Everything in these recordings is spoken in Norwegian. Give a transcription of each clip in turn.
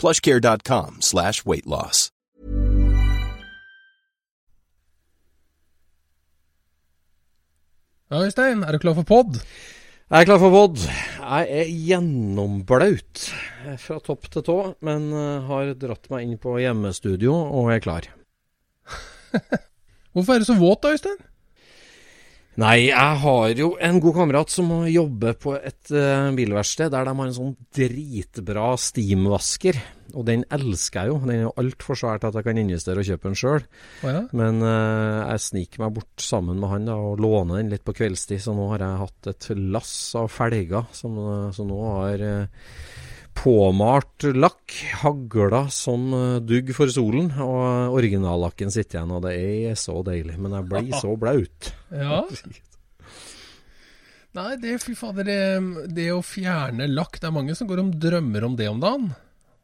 plushcare.com slash weight loss. Ja, Øystein, er du klar for pod? Jeg er klar for pod. Jeg er gjennomblaut fra topp til tå, men eh, har dratt meg inn på hjemmestudio og er klar. Hvorfor er du så våt da, Øystein? Nei, jeg har jo en god kamerat som jobber på et uh, bilverksted der de har en sånn dritbra steamvasker. Og den elsker jeg jo. Den er jo altfor svær til at jeg kan investere og kjøpe den sjøl. Oh, ja? Men uh, jeg sniker meg bort sammen med han da, og låner den litt på kveldstid, så nå har jeg hatt et lass av felger som, så nå har eh, påmalt lakk, hagla som eh, dugg for solen, og originallakken sitter igjen, og det er så deilig. Men jeg blir så blaut. Ja. Nei, det, fy fader, det, det å fjerne lakk Det er mange som går om drømmer om det om dagen.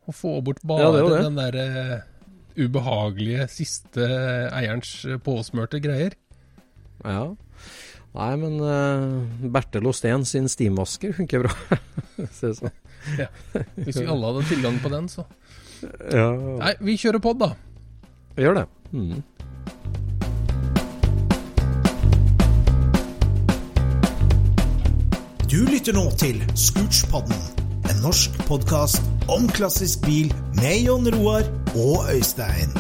Å få bort bare Ja, det den der uh, ubehagelige siste eierens eh, påsmørte greier. Ja. Nei, men uh, Bertel Osten sin steamvasker funker bra. Se som. Ja. Hvis vi alle hadde tilgang på den, så Ja, Nei, vi kjører pod, da. Vi gjør det. Mm. Du lytter nå til Scootspodden, en norsk podkast om klassisk bil med Jon Roar og Øystein.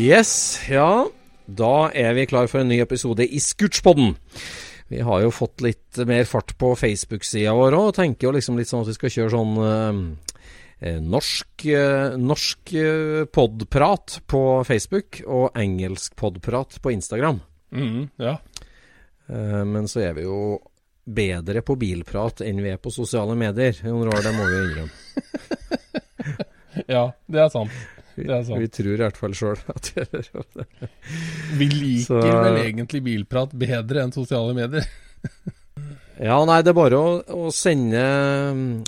Yes, ja. Da er vi klar for en ny episode i Scootspodden. Vi har jo fått litt mer fart på Facebook-sida vår òg, og tenker jo liksom litt sånn at vi skal kjøre sånn eh, eh, norsk, eh, norsk eh, podprat på Facebook og engelsk podprat på Instagram. Mm, ja. Eh, men så er vi jo bedre på bilprat enn vi er på sosiale medier. Jon Roar, det må vi jo innrømme. ja, det er sant. Vi, vi tror i hvert fall sjøl at vi gjør det. Vi liker Så- vel egentlig bilprat bedre enn sosiale medier. Ja, nei, det er bare å, å sende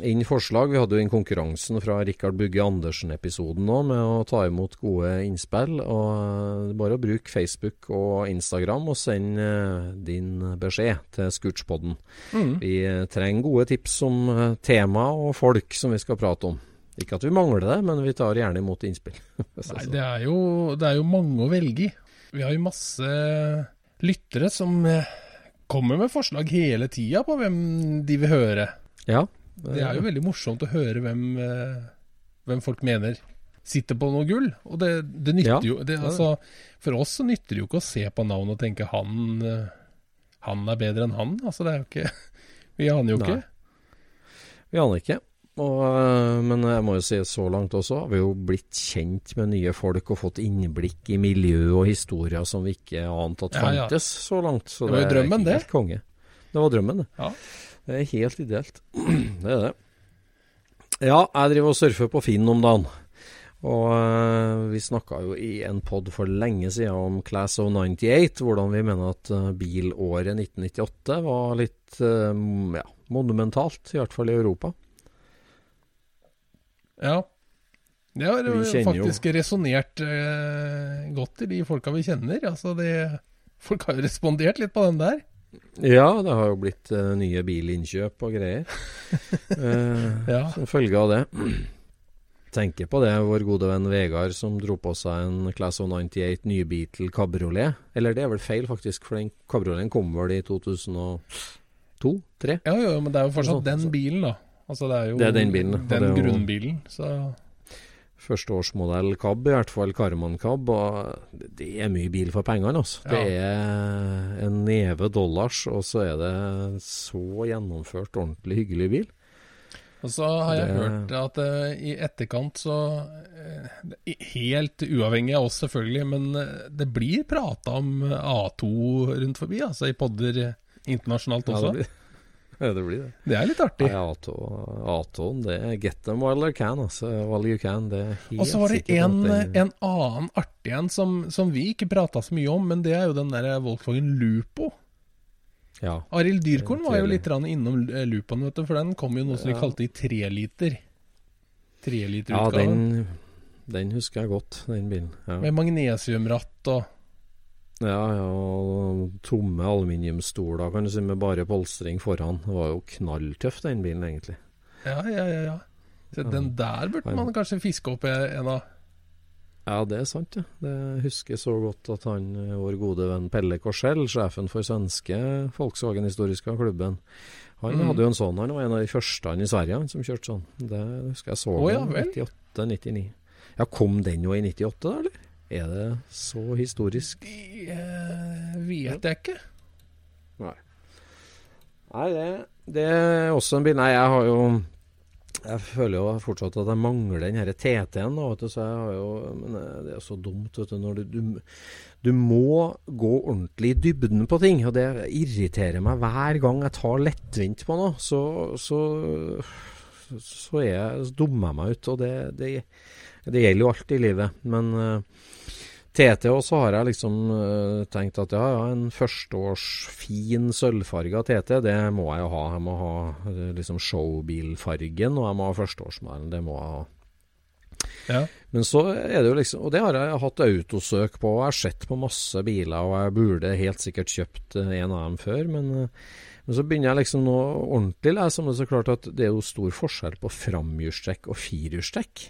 inn forslag. Vi hadde jo inn konkurransen fra Rikard Bugge Andersen-episoden nå, med å ta imot gode innspill. Og eh, det er bare å bruke Facebook og Instagram og sende eh, din beskjed til Scootspodden. Mm. Vi eh, trenger gode tips om tema og folk som vi skal prate om. Ikke at vi mangler det, men vi tar gjerne imot innspill. Nei, det er, jo, det er jo mange å velge i. Vi har jo masse lyttere som eh, kommer med forslag hele tida på hvem de vil høre. ja, Det er jo veldig morsomt å høre hvem, eh, hvem folk mener sitter på noe gull. Og det, det nytter Ja, jo det, altså, For oss så nytter det jo ikke å se på navn og tenke han, eh, han er bedre enn han. Altså, det er jo ikke Vi aner jo Nei. ikke. Vi aner ikke. Og, eh, men jeg må jo si så langt også har vi jo blitt kjent med nye folk og fått innblikk i miljø og historier som vi ikke ante at Ja, ja. fantes så langt. Så Det var jo drømmen, det. konge. Det var drømmen, det. Ja. Det er helt ideelt. Det er det. Ja, jeg driver og surfer på Finn om dagen. Og eh, vi snakka jo i en pod for lenge siden om Class of 98, hvordan vi mener at eh, bilåret 1998 var litt ja, monumentalt, i hvert fall i Europa. Ja. Det har Vi faktisk resonnert eh, godt i de folka vi kjenner. Altså det, folk har jo respondert litt på den der. Ja, det har jo blitt eh, nye bilinnkjøp og greier. eh, Ja. Som følge av det. Tenker på det, vår gode venn Vegard som dro på seg en Class of 98 ny Beatle kabriolet. Eller det er vel feil, faktisk, for den kabrioleten kom vel i 2002-2003? Ja, jo, men det er jo fortsatt den bilen, da. Altså det er jo Det er den bilen, den er grunnbilen. Så Førsteårsmodell cab, i hvert fall Karman cab. Og det er mye bil for pengene, altså. Det er en neve dollars, og så er det så gjennomført, ordentlig hyggelig bil. Og så har jeg Det- hørt at uh, i etterkant så uh, Helt uavhengig av oss, selvfølgelig, men eh, det blir prata om A2 rundt forbi, altså i podder internasjonalt internasjonalt Ja, også. det blir ja, det. Blir det. det er litt artig. Nei, A2, A2 det er get them while you can, altså. While you can. Det er helt Og så var det en, en annen artig en som, som vi ikke prata så mye om, men det er jo den der Volkswagen Lupo. Ja. Arild Dyrkorn var jo litt innom eh, Lupoen, vet du, for den kom jo noe som de Ja. kalte i treliter. ja, Treliterutgave. den, den husker jeg godt, den bilen. Ja. Med magnesiumratt og Ja, ja, og tomme aluminiumsstoler, kan du si, med bare polstring foran. Det var jo knalltøff, den bilen, egentlig. Ja, ja, ja. ja. Så den der burde man kanskje fiske opp en av. Ja, det er sant, ja. Det husker jeg så godt at han, eh, vår gode venn Pelle Korsell, sjefen for svenske Volkswagen Historiska klubben, han Mm. hadde jo en sånn. Han var en av de første han i Sverige han, som kjørte sånn. Det husker jeg så oh, ja 98-99. Ja, kom den jo i 98, da, eller? Er det så historisk? Det eh, vet jeg ikke. Nei. Nei, det, det er også en bil Nei, jeg har jo Jeg føler jo fortsatt at jeg mangler den her TT-en. Så jeg har jo Men eh, det er så dumt, vet du. Når du, du, du må gå ordentlig i dybden på ting. Og det irriterer meg hver gang jeg tar lettvint på noe. Så, så, så, er jeg, så dummer jeg meg ut. Og det, det, det gjelder jo alt i livet. Men eh, TT, og så har jeg liksom uh, tenkt at ja, ja, en førsteårs fin sølvfarga TT, det må jeg jo ha. Jeg må ha uh, liksom showbilfargen, og jeg må ha førsteårsmodellen. Det må jeg ha. Ja. Men så er det jo liksom Og det har jeg hatt autosøk på, og jeg har sett på masse biler, og jeg burde helt sikkert kjøpt eh, en av dem før, men, men så begynner jeg liksom nå ordentlig lese om det, så klart at det er jo stor forskjell på framhjulstrekk og firehjulstrekk.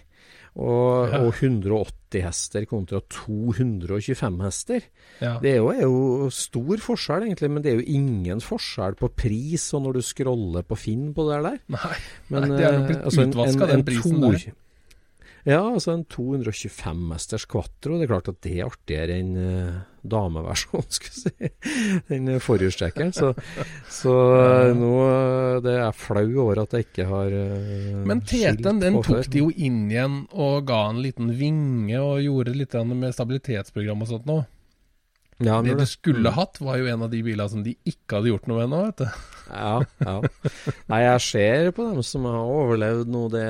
Og, Ja. og 180 hester kontra 225 hester. Ja. Det er jo, er jo stor forskjell, egentlig, men det er jo ingen forskjell på pris og når du scroller på Finn på det der. Nei, Men, Nei, det er nok eh, blitt altså, utvaska, den prisen der. Ja, altså en 225 hesters quattro. Det er klart at det er artigere enn dameversjonen, skulle jeg si. Den forhjulstrekkeren. Så, så eh, nå eh, det er flau over at jeg ikke har uh, Men TT-en den tok de jo inn igjen og ga en liten vinge og gjorde litt med stabilitetsprogram og sånt nå. ja, Det du skulle hatt, var jo en av de bilene som de ikke hadde gjort noe med ennå, vet du. Ja, ja. Nei, jeg ser på dem som har overlevd nå. Det,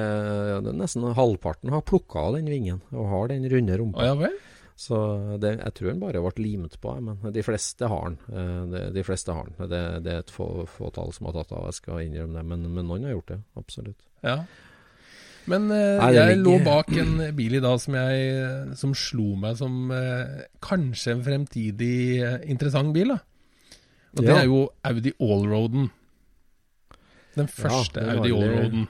det nesten halvparten har plukka av den vingen og har den runde Å rumpa. ja vel? Så det, jeg tror den bare ble limt på, men de fleste har den. Eh, De, de fleste har den. Det, det er et få, fåtall som har tatt av, jeg skal innrømme det. Men, men noen har gjort det, absolutt. Ja. Men eh, Nei, jeg lå bak en bil i dag som, jeg, som slo meg som eh, kanskje en fremtidig eh, interessant bil. da. Og det er jo Audi Allroaden. Den første ja, Audi Allroaden.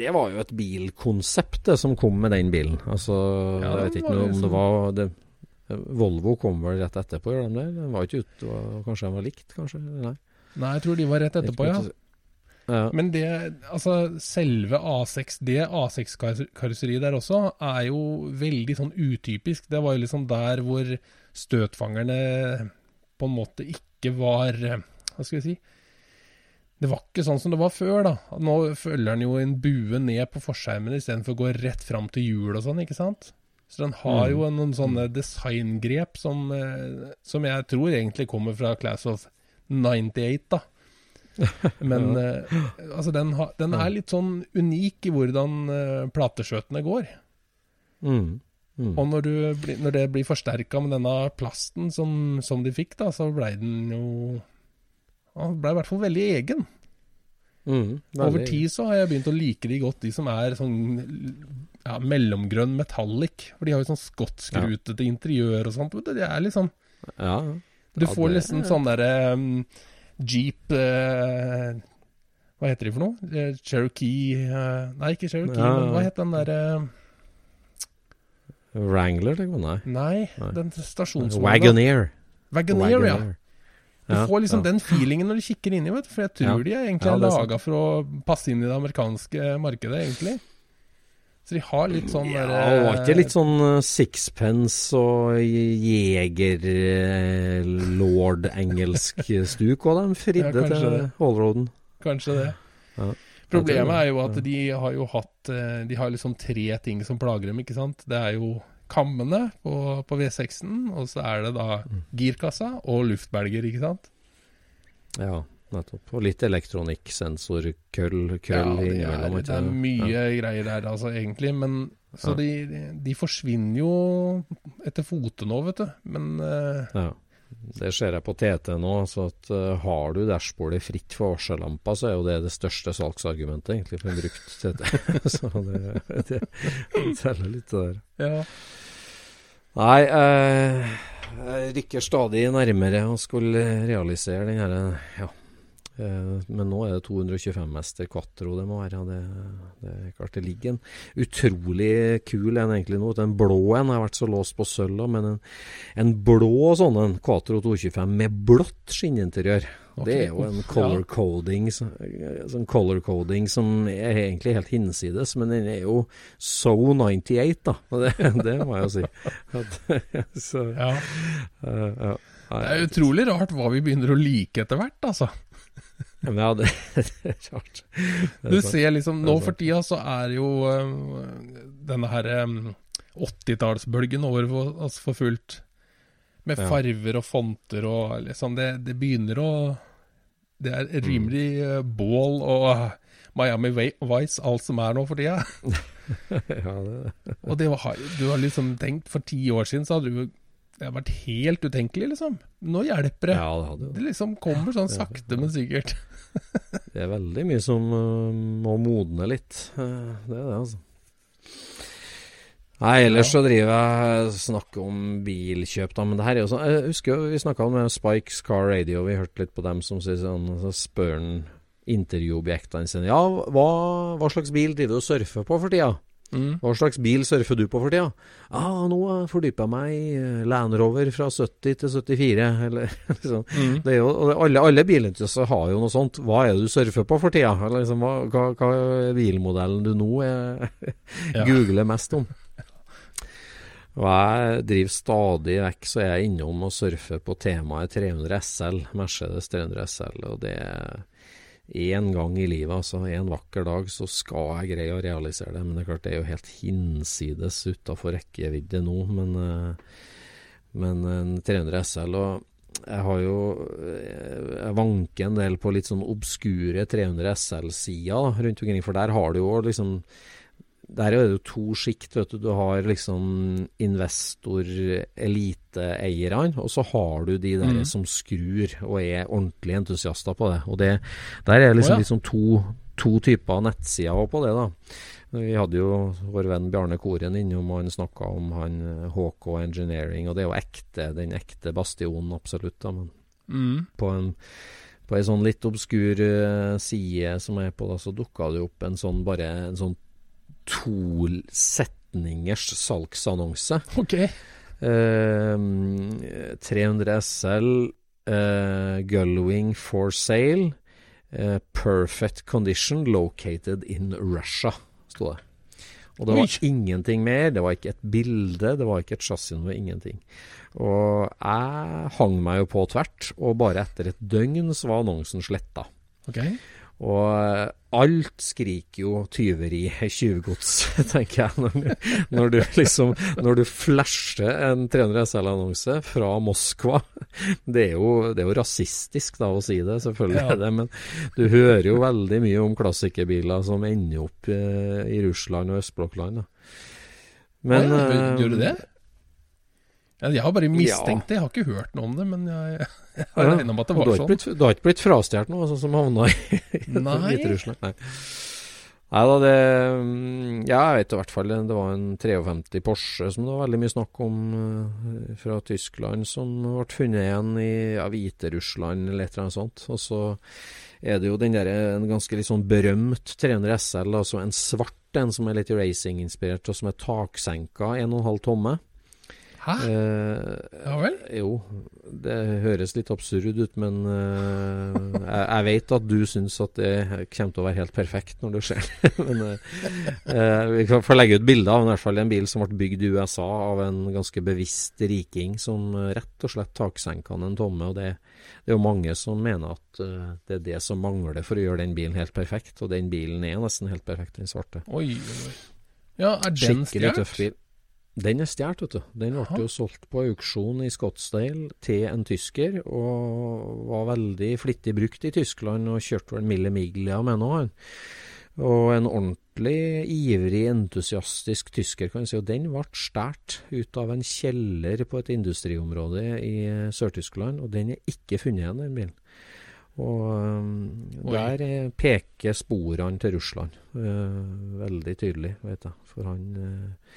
Det var jo et bilkonsept det som kom med den bilen. Altså, Ja, jeg vet ikke noe om det var det, Volvo kom vel rett etterpå, gjør de det? Den var ikke ute, kanskje den var likt, kanskje? Nei. Nei, jeg tror de var rett etterpå, ja. ja. Men det, altså selve A6, det A6-karosseriet der også, er jo veldig sånn utypisk. Det var jo liksom der hvor støtfangerne på en måte ikke var eh, Hva skal vi si? Det var ikke sånn som det var før, da. Nå følger den jo en bue ned på forskjermen istedenfor å gå rett fram til hjul og sånn, ikke sant? Så den har jo noen sånne designgrep som, eh, som jeg tror egentlig kommer fra Class of 98, da. Men eh, altså, den, ha, den er litt sånn unik i hvordan uh, plateskjøtene går. Mm. Mm. Og når, du, når det blir forsterka med denne plasten som, som de fikk, da, så blei den jo Han ble i hvert fall veldig egen. Mm. Over tid så har jeg begynt å like de godt, de som er sånn ja, mellomgrønn metallic. For de har jo sånn skottskrutete interiør og sånt. Det er liksom Ja. Du får liksom sånn derre um, Jeep uh, Hva heter de for noe? Uh, Cherokee uh, Nei, ikke Cherokee, Ja. men hva het den derre Wrangler, tenker man. Nei, Nei. den stasjonsvogna. Wagoneer. Wagoneer, ja. Du Ja, får liksom ja. den feelingen når du kikker inni, vet du. For jeg tror de er egentlig er laga for å passe inn i det amerikanske markedet, egentlig. Så de har litt sånn Ja, var ikke litt sånn eh, sixpence og jeger eh, stuk òg, de fridde Ja, til Hallroaden. Kanskje det. Ja. Problemet er jo at de har jo hatt eh, De har liksom tre ting som plager dem, ikke sant. Det er jo kammene på, på V6-en, og så er det da Mm. girkassa og luftbelger, ikke sant. Ja, nettopp. Og litt elektronikksensor, køll, Ja, krøll det innimellom. det er mye greier der, altså, egentlig. Men så Ja. de, de forsvinner jo etter fote nå, vet du. Men uh, Ja. Det ser jeg på TT nå. så at uh, Har du dashbordet fritt for varsellampa, så er jo det det største salgsargumentet egentlig for en brukt TT. så det, det, det teller litt det der. ja. Nei, eh, jeg rykker stadig nærmere å skulle realisere den her Ja. Eh, men nå er det 225 mester quattro det må være. Det, det er klart det ligger en utrolig kul en egentlig nå. Den blå en har vært så låst på sølv, men en, en blå sånn en quattro 225 med blått skinninteriør. Det er jo en color coding, så- sånn color coding som er egentlig helt hinsides, men den er jo so 98, da. Det, det må jeg jo si. At, så, ja. Uh, ja. Det er utrolig rart hva vi begynner å like etter hvert, altså. Men ja, det, det er rart. Du ser liksom, Nå for tida så er jo øh, denne her øh, 80-tallsbølgen over for oss for fullt. Med farver og fonter og liksom Det, det begynner å Det er Mm. rimelig mm. bål og øh, Miami Vice, alt som er nå for tida. ja, det, Og det var, du har liksom tenkt For ti år siden så hadde du Det har vært helt utenkelig, liksom. Nå hjelper det. ja, det hadde jo Det liksom kommer sånn sakte, men sikkert. Det er veldig mye som uh, må modne litt. Uh, det er det, altså. Nei, ellers så driver jeg snakker om bilkjøp, da. Men det her er jo sånn Jeg husker vi snakka med Spikes Car Radio. Vi hørte litt på dem som sier sånn Så spør han intervjuobjektene sine Ja, hva, hva slags bil driver du og surfer på for tida? Mm. Hva slags bil surfer du på for tida? Ah, nå fordyper jeg meg i eh, Land Rover fra 70 til 74, eller liksom. Mm. Det er jo, alle, alle bilinteresser har jo noe sånt. Hva er det du surfer på for tida? Eller liksom, hva, hva, hva er bilmodellen du nå er, Ja. googler mest om? Og jeg driver stadig vekk, så er jeg innom og surfer på temaet 300 SL, Mercedes 300 SL. Og det er én gang i livet, altså. En vakker dag så skal jeg greie å realisere det. Men det er klart det er jo helt hinsides utafor rekkevidde nå. Men, eh, men 300 SL og jeg har jo eh, Jeg vanker en del på litt sånn obskure 300 SL-sider rundt omkring, for der har du jo liksom der er det jo to sjikt, vet du. Du har liksom investor-eliteeierne, og så har du de der Mm. som skrur og er ordentlige entusiaster på det. Og det, der er liksom oh, ja. liksom to, to typer nettsider på det, da. Vi hadde jo vår venn Bjarne Koren innom, og han snakka om han HK Engineering, og det er jo ekte, den ekte bastionen, absolutt. da, men Mm. på en på ei sånn litt obskur eh, side som er på, da, så dukka det opp en sånn bare en sånn to setningers salgsannonse. Ok. Eh, 300 SL, eh, Gullwing for sale, eh, perfect condition located in Russia, sto det. Og det var Oi. ingenting mer, det var ikke et bilde, det var ikke et chassis, ingenting. Og jeg hang meg jo på tvert, og bare etter et døgn så var annonsen sletta. Okay. Og alt skriker jo tyveri, tjuvgods, tenker jeg. Når du, når du liksom Når du flasher en 300 SL-annonse fra Moskva. Det er, jo, det er jo rasistisk da å si det, selvfølgelig Ja. er det. Men du hører jo veldig mye om klassikerbiler som ender opp eh, i Russland og østblokkland. Men Oi, eh, Gjør du det? Jeg har bare mistenkt det, jeg har ikke hørt noe om det. Men jeg, jeg har Ja, regna med at det var sånn. blitt, du har ikke blitt frastjålet noe, sånn som havna i. Hviterussland? Nei. Nei da, det mm, Ja, jeg vet i hvert fall det var en 53 Porsche som det var veldig mye snakk om eh, fra Tyskland, som ble funnet igjen i ja, Hviterussland eller et eller annet sånt. Og så er det jo den der, en ganske litt sånn berømt 300 SL, altså en svart en som er litt racing-inspirert, og som er taksenka 1,5 tomme. Hæ? Eh, Ja vel? jo, det høres litt absurd ut, men eh, jeg, jeg vet at du syns at det kommer til å være helt perfekt når det skjer. men eh, eh, vi kan få legge ut bilder av i hvert fall en bil som ble bygd i USA av en ganske bevisst riking som rett og slett taksenka en tomme. og det, det er jo mange som mener at uh, det er det som mangler for å gjøre den bilen helt perfekt, og den bilen er nesten helt perfekt, den svarte. Oi, oi. Ja, er den stjålet? Den er stjålet, vet du. Den ble jo solgt på auksjon i Scottsdale til en tysker, og var veldig flittig brukt i Tyskland, og kjørte vel mille miglia med nå, han. Og en ordentlig ivrig, entusiastisk tysker, kan jeg si. Og den ble stjålet ut av en kjeller på et industriområde i eh, Sør-Tyskland, og den er ikke funnet igjen, den bilen. Og um, der eh, peker sporene til Russland uh, veldig tydelig, vet jeg. For han eh,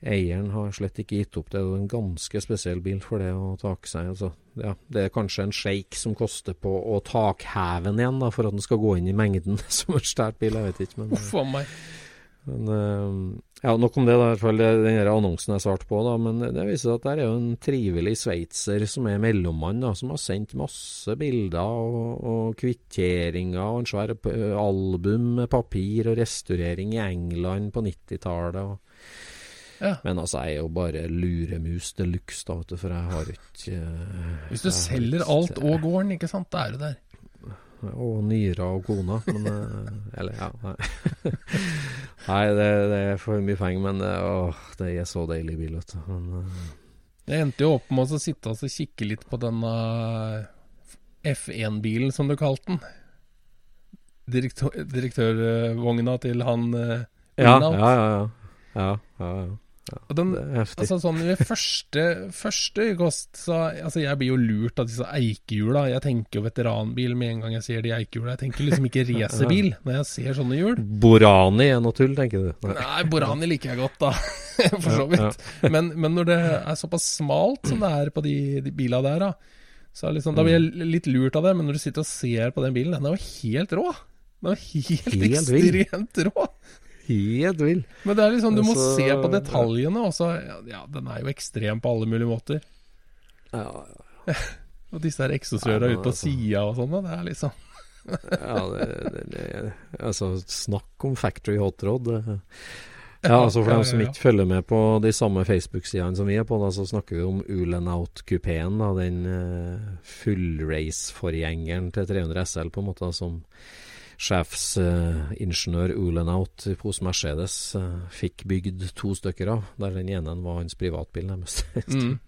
Eieren har slett ikke gitt opp. Det er jo en ganske spesiell bil for det å take seg. Altså, ja, det er kanskje en sjeik som koster på å takheve den igjen, da, for at den skal gå inn i mengden som en stjålet bil. Jeg vet ikke, men, Uff meg. men eh, ja, Nok om det, da, i hvert fall den her annonsen jeg svarte på. da, Men det viser at der er jo en trivelig sveitser som er mellommann, da, som har sendt masse bilder og, og kvitteringer og en svær album med papir og restaurering i England på 90-tallet. og Ja. men altså, jeg er jo bare luremus de luxe, da, vet du, for jeg har ikke eh, Hvis du selger ikke- alt og gården, ikke sant, da er du der. Og nyra og kona, men eh, Eller, ja. Nei, nei det, det er for mye penger, men åh, det er så deilig bil, vet du. Men, det endte jo opp med å sitte og kikke litt på denne F1-bilen, som du kalte den. Direktør, direktørvogna til han uh, ja, ja, ja, ja. Ja, ja, ja. Og den, altså sånn ved første, første øyekast så Altså, jeg blir jo lurt av disse eikehjula. Jeg tenker jo veteranbil med en gang jeg ser de eikehjula. Jeg tenker liksom ikke racerbil når jeg ser sånne hjul. Borani er noe tull, tenker du? Nei. Nei, Borani liker jeg godt, da. For så vidt. Men, men når det er såpass smalt som det er på de, de bila der, da, så liksom, da blir jeg litt lurt av det. Men når du sitter og ser på den bilen, den er jo helt rå. Den er jo helt, Helt ekstremt rå. Helt vill. Men det er liksom, du må Altså, se på detaljene også. Ja, ja, den er jo ekstrem på alle mulige måter. Ja, ja. Og disse her eksosrøra ute på altså- sida og sånn, det er liksom Ja, det, det, det Altså, snakk om factory hot rod. Ja, altså For dem som ikke følger med på de samme Facebook-sidene som vi er på, da, så snakker vi om Ulenout-kupeen. Den uh, fullrace-forgjengeren til 300 SL, på en måte, som sjefsingeniør Ulenaut hos Mercedes uh, fikk bygd to stykker av. Der den ene var hans privatbil, nærmest. mm.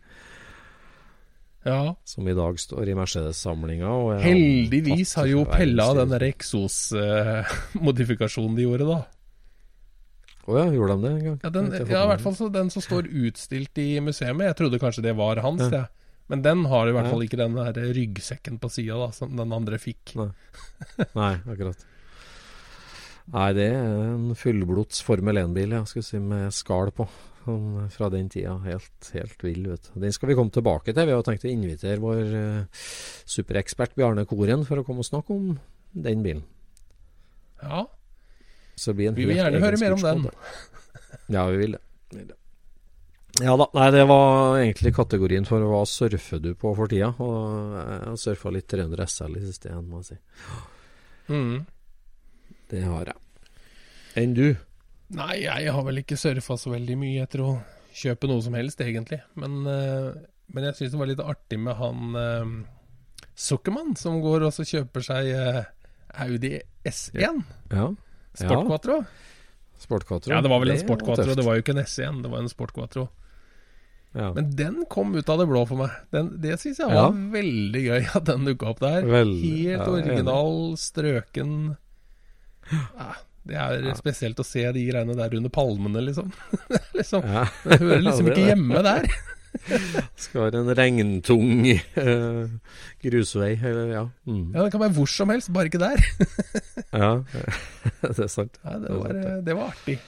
Ja. Som i dag står i Mercedes-samlinga. er Heldigvis har jo pella den der eksos-modifikasjonen de gjorde, da. Å ja, gjorde de det en gang? Ja, den, ja, i hvert fall så den som står utstilt i museet. Jeg trodde kanskje det var hans, Ja. jeg. Men den har i hvert fall ikke den der ryggsekken på sida, da, som den andre fikk. Nei. Nei, akkurat. Nei, det er en fullblods Formel 1-bil, jeg skulle si, med skall på. Sånn fra den tida. Helt, helt vill, vet du. Den skal vi komme tilbake til. Vi har tenkt å invitere vår eh, superekspert Bjarne Koren for å komme og snakke om den bilen. Ja, vi vil gjerne høre mer om den. Ja, vi vil det. Ja da. Nei, det var egentlig kategorien for hva surfer du på for tida. Og jeg surfa litt 300 SL i siste igjen, må jeg si. Mm. Det har jeg. Enn du? Nei, jeg har vel ikke surfa så veldig mye etter å kjøpe noe som helst, egentlig. Men, eh, men jeg syns det var litt artig med han uh, Zuckermann, som går og så kjøper seg eh, Audi S1. Ja. Sport ja. Quattro. Sport Quattro. Ja, det var vel en sportquatro Sport Quattro. Det var jo ikke en S1, det var en Sport Quattro. Ja. Men den kom ut av det blå for meg. Den, det syns jeg var Ja. veldig gøy at den dukka opp der. Veldig, Helt ja, original, strøken ja, Det er spesielt å se de greiene der under palmene, liksom. liksom Ja. det hører liksom Ja, ikke hjemme der. Skal være en regntung uh, grusvei, eller ja. Mm. Ja, Det kan være hvor som helst, bare ikke der. ja. det er sant. Nei, det, var, det var artig.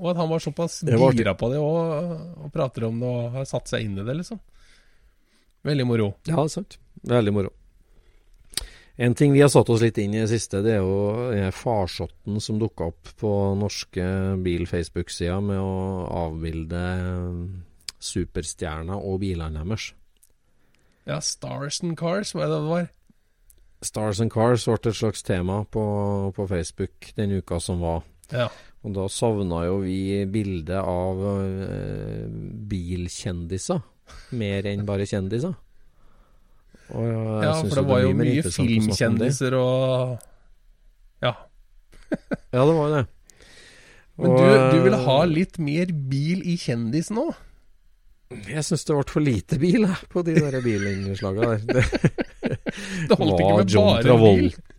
Og at han var såpass var gira på det og, og prater om det og har satt seg inn i det, liksom. Veldig moro. Ja, sant. Veldig moro. En ting vi har satt oss litt inn i det siste, det er jo farsotten som dukka opp på norske bil-Facebook-sider med å avbilde Superstjerna superstjerner og bilene deres. Ja, Stars and Cars, hva er det det var? Stars and Cars ble et slags tema på, på Facebook den uka som var. Ja. Og da savna jo vi bildet av eh, bilkjendiser, mer enn bare kjendiser. Og jeg ja, for det var jo mye filmkjendiser og Ja. Ja, det var jo det. Men du, du ville eh, ha litt mer bil i kjendis nå? Jeg syns det ble for lite bil jeg, på de der bilinnslagene der. Det, Det holdt ikke med John bare Travolta. bil.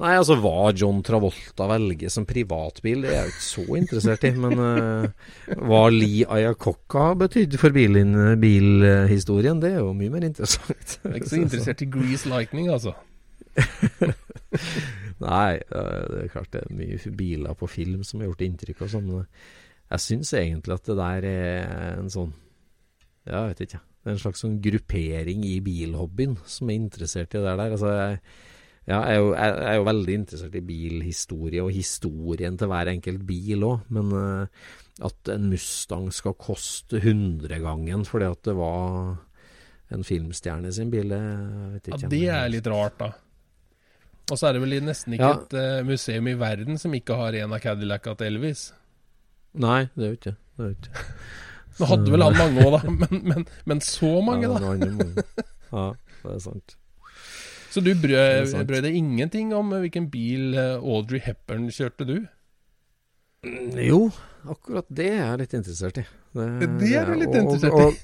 Nei, altså hva John Travolta velger som privatbil, det er jeg ikke så interessert i. Men uh, hva Lee Iacocca betydde for bilen, bilhistorien, det er jo mye mer interessant. Jeg er ikke så interessert i Grease Lightning, altså. Nei, eh, det er klart det er mye biler på film som har gjort inntrykk og sånn. Jeg syns egentlig at det der er en sånn Ja, jeg vet ikke. Det er en slags sånn gruppering i bilhobbyen som er interessert i det der. Altså, jeg, ja, jeg, er jo, jeg er jo veldig interessert i bilhistorie og historien til hver enkelt bil òg, men uh, at en Mustang skal koste hundregangen fordi at det var en filmstjerne sin bil, jeg vet ikke. Ja. Det er litt rart, da. Og så er det vel nesten ikke Ja. et uh, museum i verden som ikke har en av Cadillacene til Elvis. Nei, det er jo ikke det. er ikke. Nå hadde vel han mange òg, da, men, men, men så mange, da. Ja, det er sant. Så du Det brød, brød deg ingenting om hvilken bil eh, Audrey Hepburn kjørte, du? Jo, akkurat det er jeg litt interessert i. Det er du litt og- interessert i. Og,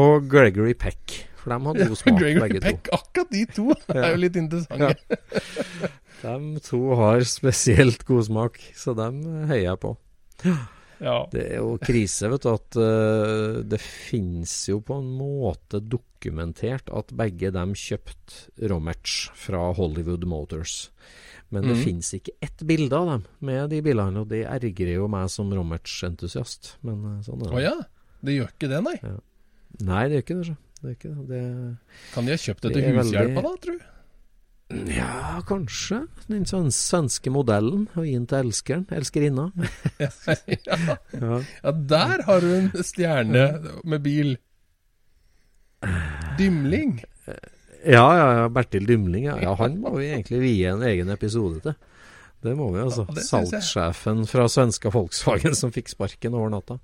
og Gregory Peck, for de hadde god smak, Gregory begge Peck, akkurat de to er jo litt interessante. ja. De to har spesielt god smak, så dem heier jeg på. Ja. Det er jo krise, vet du, at uh, det finnes jo på en måte dokumentert at begge dem kjøpte Romerts fra Hollywood Motors. Men det mm. finnes ikke ett bilde av dem med de bilene, og det ergrer jo meg som Romerts-entusiast. Men eh, sånn er Å det. ja? Det gjør ikke det, nei. Nei, det gjør ikke det. så. Det ikke det. det. Kan de ha kjøpt det til hushjelpa, veldig- da, tru? Ja, kanskje. Den sånn svenske modellen, og den til elskeren. Elskerinna. ja. Ja. ja, der har du en stjerne med bil. Dymling. Ja, ja, ja, Bertil Dymling. Ja. ja, han må vi egentlig vie en egen episode til. Det må vi, altså. Ja. Salgssjefen fra svenska Volkswagen som fikk sparken over natta.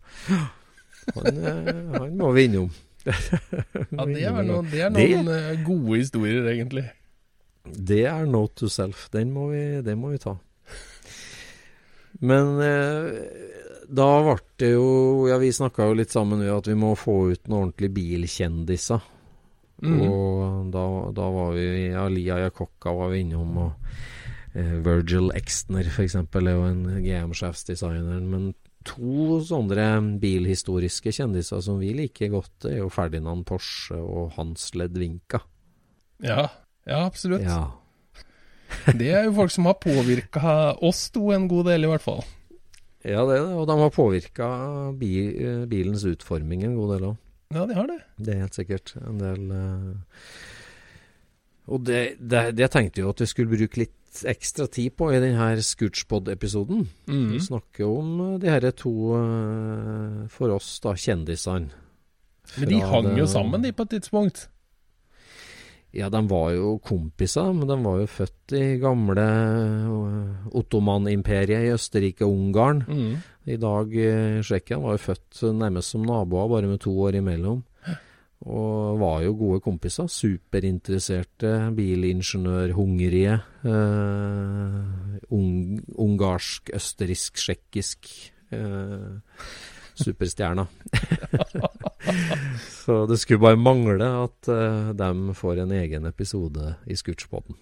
Han, eh, han må vi innom. Ja, det er noen, det er noen det, gode historier, egentlig. Det er note to self. Den må vi, den må vi ta. Men eh, da ble det jo Ja, vi snakka jo litt sammen om at vi må få ut noen ordentlige bilkjendiser. Mm. Og da, da var vi Alia Jakokka var vi innom, og eh, Virgil Exner f.eks. er jo en GM-sjefsdesigneren. Men to sånne bilhistoriske kjendiser som vi liker godt, er jo Ferdinand Porsche og Hans Ledvinka. Ja, ja absolutt. Ja. Det er jo folk som har påvirka oss to en god del, i hvert fall. Ja, det er det. Og de har påvirka eh, bilens utforming en god del òg. Ja, de har det. Det er helt sikkert. En del uh... Og det, det, det tenkte jo at vi skulle bruke litt ekstra tid på i denne Scootspod-episoden. Mm. Vi snakker om eh, de her to, for oss, da, kjendisene. Men de hang hang jo sammen, de, på et tidspunkt. Ja, de var jo kompiser, men de var jo født i gamle eh, Ottoman-imperiet i Østerrike og Ungarn. Mm. I dag eh, Tsjekkia var jo født nærmest som naboer, bare med to år imellom. Og var jo gode kompiser. Superinteresserte, bilingeniørhungrige. Eh, ung, ungarsk, østerriksk, tsjekkisk. Eh, superstjerner. Så det skulle bare mangle at uh, de får en egen episode i Scootspoden.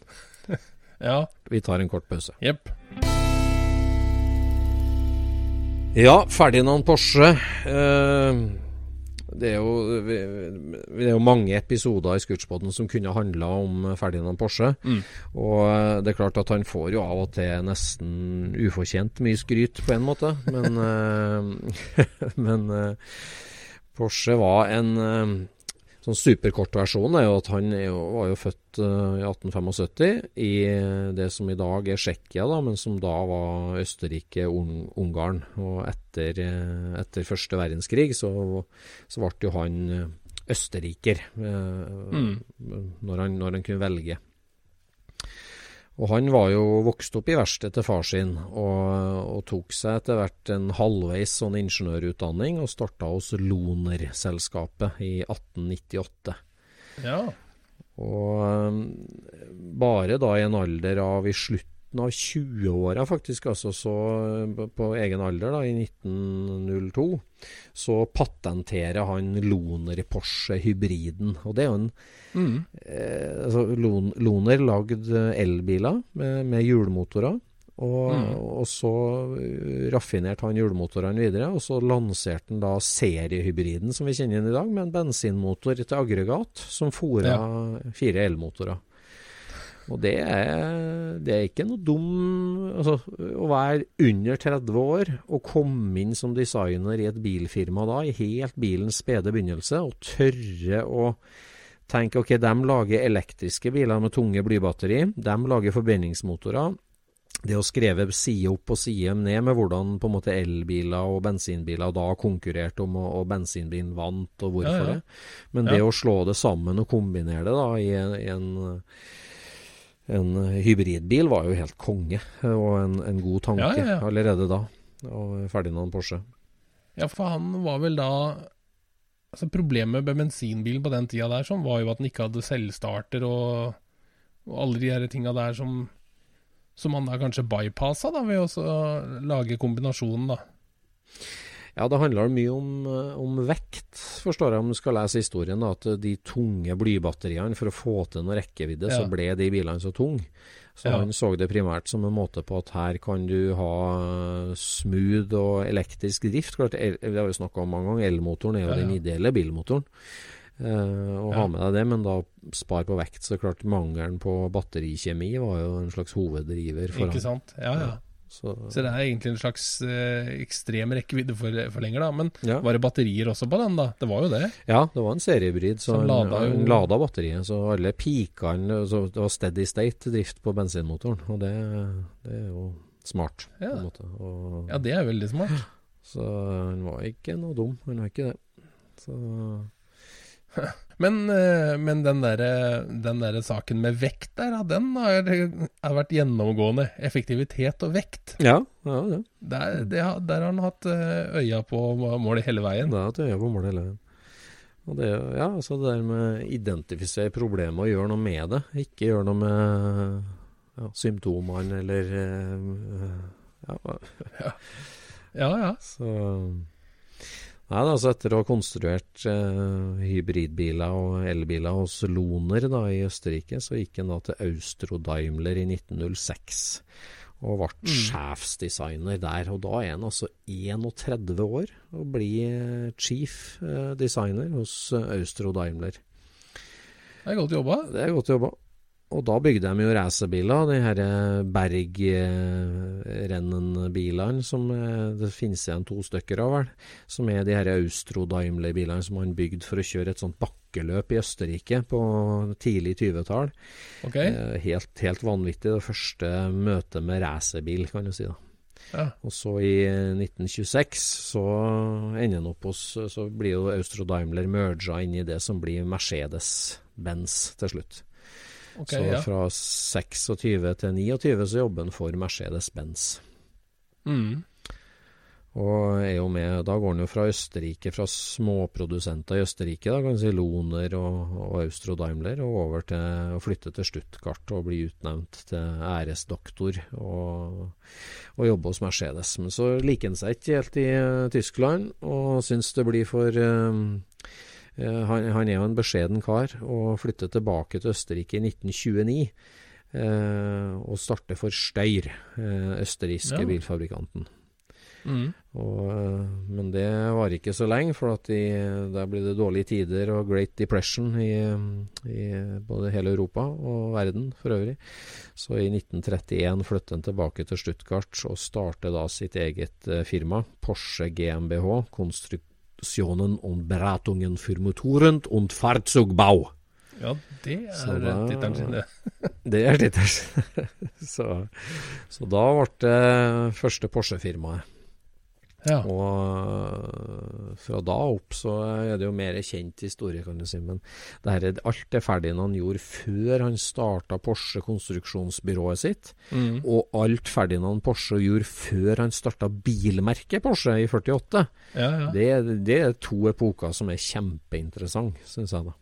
Ja, Vi tar en kort pause. jepp. Ja, Ferdinand Porsche. Uh, det, er jo, det er jo mange episoder i Scootspoden som kunne handla om Ferdinand Porsche. Og eh, det er klart at han får jo av og til nesten ufortjent mye skryt, på en måte. Men, eh, men eh, Porsche var en eh, sånn superkort versjon er jo at han jo, var jo født eh, i 1875 i det som i dag er Tsjekkia, da, men som da var Østerrike-Ungarn. Og etter, eh, etter første verdenskrig så, så ble jo han eh, østerriker mm. når, han, når han kunne velge. Og han var jo vokst opp i verkstedet til far sin, og, og tok seg etter hvert en halvveis sånn ingeniørutdanning, og starta hos Loner-selskapet i 1898. Ja. Og um, bare da i en alder av i slutten av 20-åra, faktisk, altså så på egen alder, da, i 1902, så patenterer han Loner Porsche hybriden. Og det er jo en eh, altså, Loner lagde elbiler med, med hjulmotorer. Og, og så uh, raffinerte han hjulmotorene videre, og så lanserte han da seriehybriden som vi kjenner igjen i dag, med en bensinmotor til aggregat som fora fire elmotorer. Og det er, det er ikke noe dum altså, Å være under 30 år og komme inn som designer i et bilfirma da, i helt bilens spede begynnelse, og tørre å tenke ok, de lager elektriske biler med tunge blybatteri, de lager forbrenningsmotorer. Det å skrive side opp og side ned med hvordan på en måte elbiler og bensinbiler da konkurrerte om, og, og bensinbilen vant, og hvorfor Ja, ja. det. Men det Ja. å slå det sammen og kombinere det da i i en en hybridbil var jo helt konge, og en, en god tanke Ja, ja, ja. allerede da. Og Ferdinand Porsche. Ja, for han var vel da Altså Problemet med bensinbilen på den tida der sånn, var jo at den ikke hadde selvstarter og, og alle de her tinga der som Som han da kanskje bypassa da, ved å lage kombinasjonen, da. Ja, det handler mye om, eh, om vekt, forstår jeg, om du skal lese historien. da, At de tunge blybatteriene, for å få til noe rekkevidde, så ble de bilene så tunge. Så Ja. han så det primært som en måte på at her kan du ha eh, smooth og elektrisk drift. Klart, el, Vi har jo snakka om mange ganger, elmotoren er jo Ja, ja. den ideelle bilmotoren. Eh, og Ja. ha med deg det, men da spar på vekt. Så klart mangelen på batterikjemi var jo en slags hoveddriver for Ikke han. sant? Ja, ja. Så, Så det er egentlig en slags eh, ekstrem rekkevidde for, lenger da. Men ja. var det batterier også på den, da? Det var jo det. Ja, det var en seriehybrid, så Som han, lada jo- lada batteriet. Så alle pikene så Det var steady state drift på bensinmotoren, og det, det er jo smart, på Ja. Og, Ja, det er veldig smart. Så han var ikke noe dum, han var ikke det. Så Men, eh, men den derre der saken med vekt der, den har, har vært gjennomgående. Effektivitet og vekt. Ja, ja, ja. Der, det, der har han hatt eh, øya på målet hele veien. Det har hatt øya på målet hele veien. Og det, ja, altså det der med identifisere problemet og gjøre noe med det. Ikke gjøre noe med ja, symptomene eller eh, ja, Ja, ja. Så Nei, altså etter å ha konstruert eh, hybridbiler og elbiler hos Loner da, i Østerrike, så gikk han da til Austro Daimler i 1906 og ble sjefsdesigner der. Og da er han altså 31 år og blir eh, chief eh, designer hos eh, Austro Daimler. Det er godt jobba. Det er godt jobba. Og da bygde de jo racerbiler, de her Bergrennen-bilene som eh, det finnes igjen to stykker av, vel. Som er de her Austro Daimler-bilene som han bygde for å kjøre et sånt bakkeløp i Østerrike på tidlig 20-tall. Ok. Eh, helt, helt vanvittig. Det første møtet med racerbil, kan du si. da. Ja. Og så i 1926 så ender han opp hos Så blir jo Austro Daimler merga inn i det som blir Mercedes-Benz til slutt. Ok, så ja. fra 26 til 29 så jobber han for Mercedes-Benz. Mm. Og er jo med, Da går han jo fra Østerrike, fra småprodusenter i Østerrike, da kan du si Loner og, og Austro Daimler, og over til å flytte til Stuttgart og bli utnevnt til æresdoktor og, og jobbe hos Mercedes. Men så liker han seg ikke helt i Tyskland, og syns det blir for uh, han, han, er jo en beskjeden kar, og flytter tilbake til Østerrike i 1929. Uh, og starter for Steyr, østerrikske ja. bilfabrikanten. Mm. Og, eh, men det var ikke så lenge, for at de, der ble det dårlige tider og Great Depression i, i, både hele Europa og verden for øvrig. Så i 1931 flyttet han tilbake til Stuttgart og startet da sitt eget firma, Porsche GmbH, Konstruksjonen und Beratungen für Motoren und Fahrzeugbau. Ja, det er tittelen sin, det. det er tittelen. så, så da ble det første Porsche-firmaet. Ja. Og eh, fra da opp så er det jo mer kjent historie, kan du si. Men det her, alt det Ferdinand gjorde før han starta Porsche konstruksjonsbyrået sitt, mm. og alt Ferdinand Porsche gjorde før han starta bilmerket Porsche i 48, ja, ja. Det, det, er to epoker som er kjempeinteressante, syns jeg da.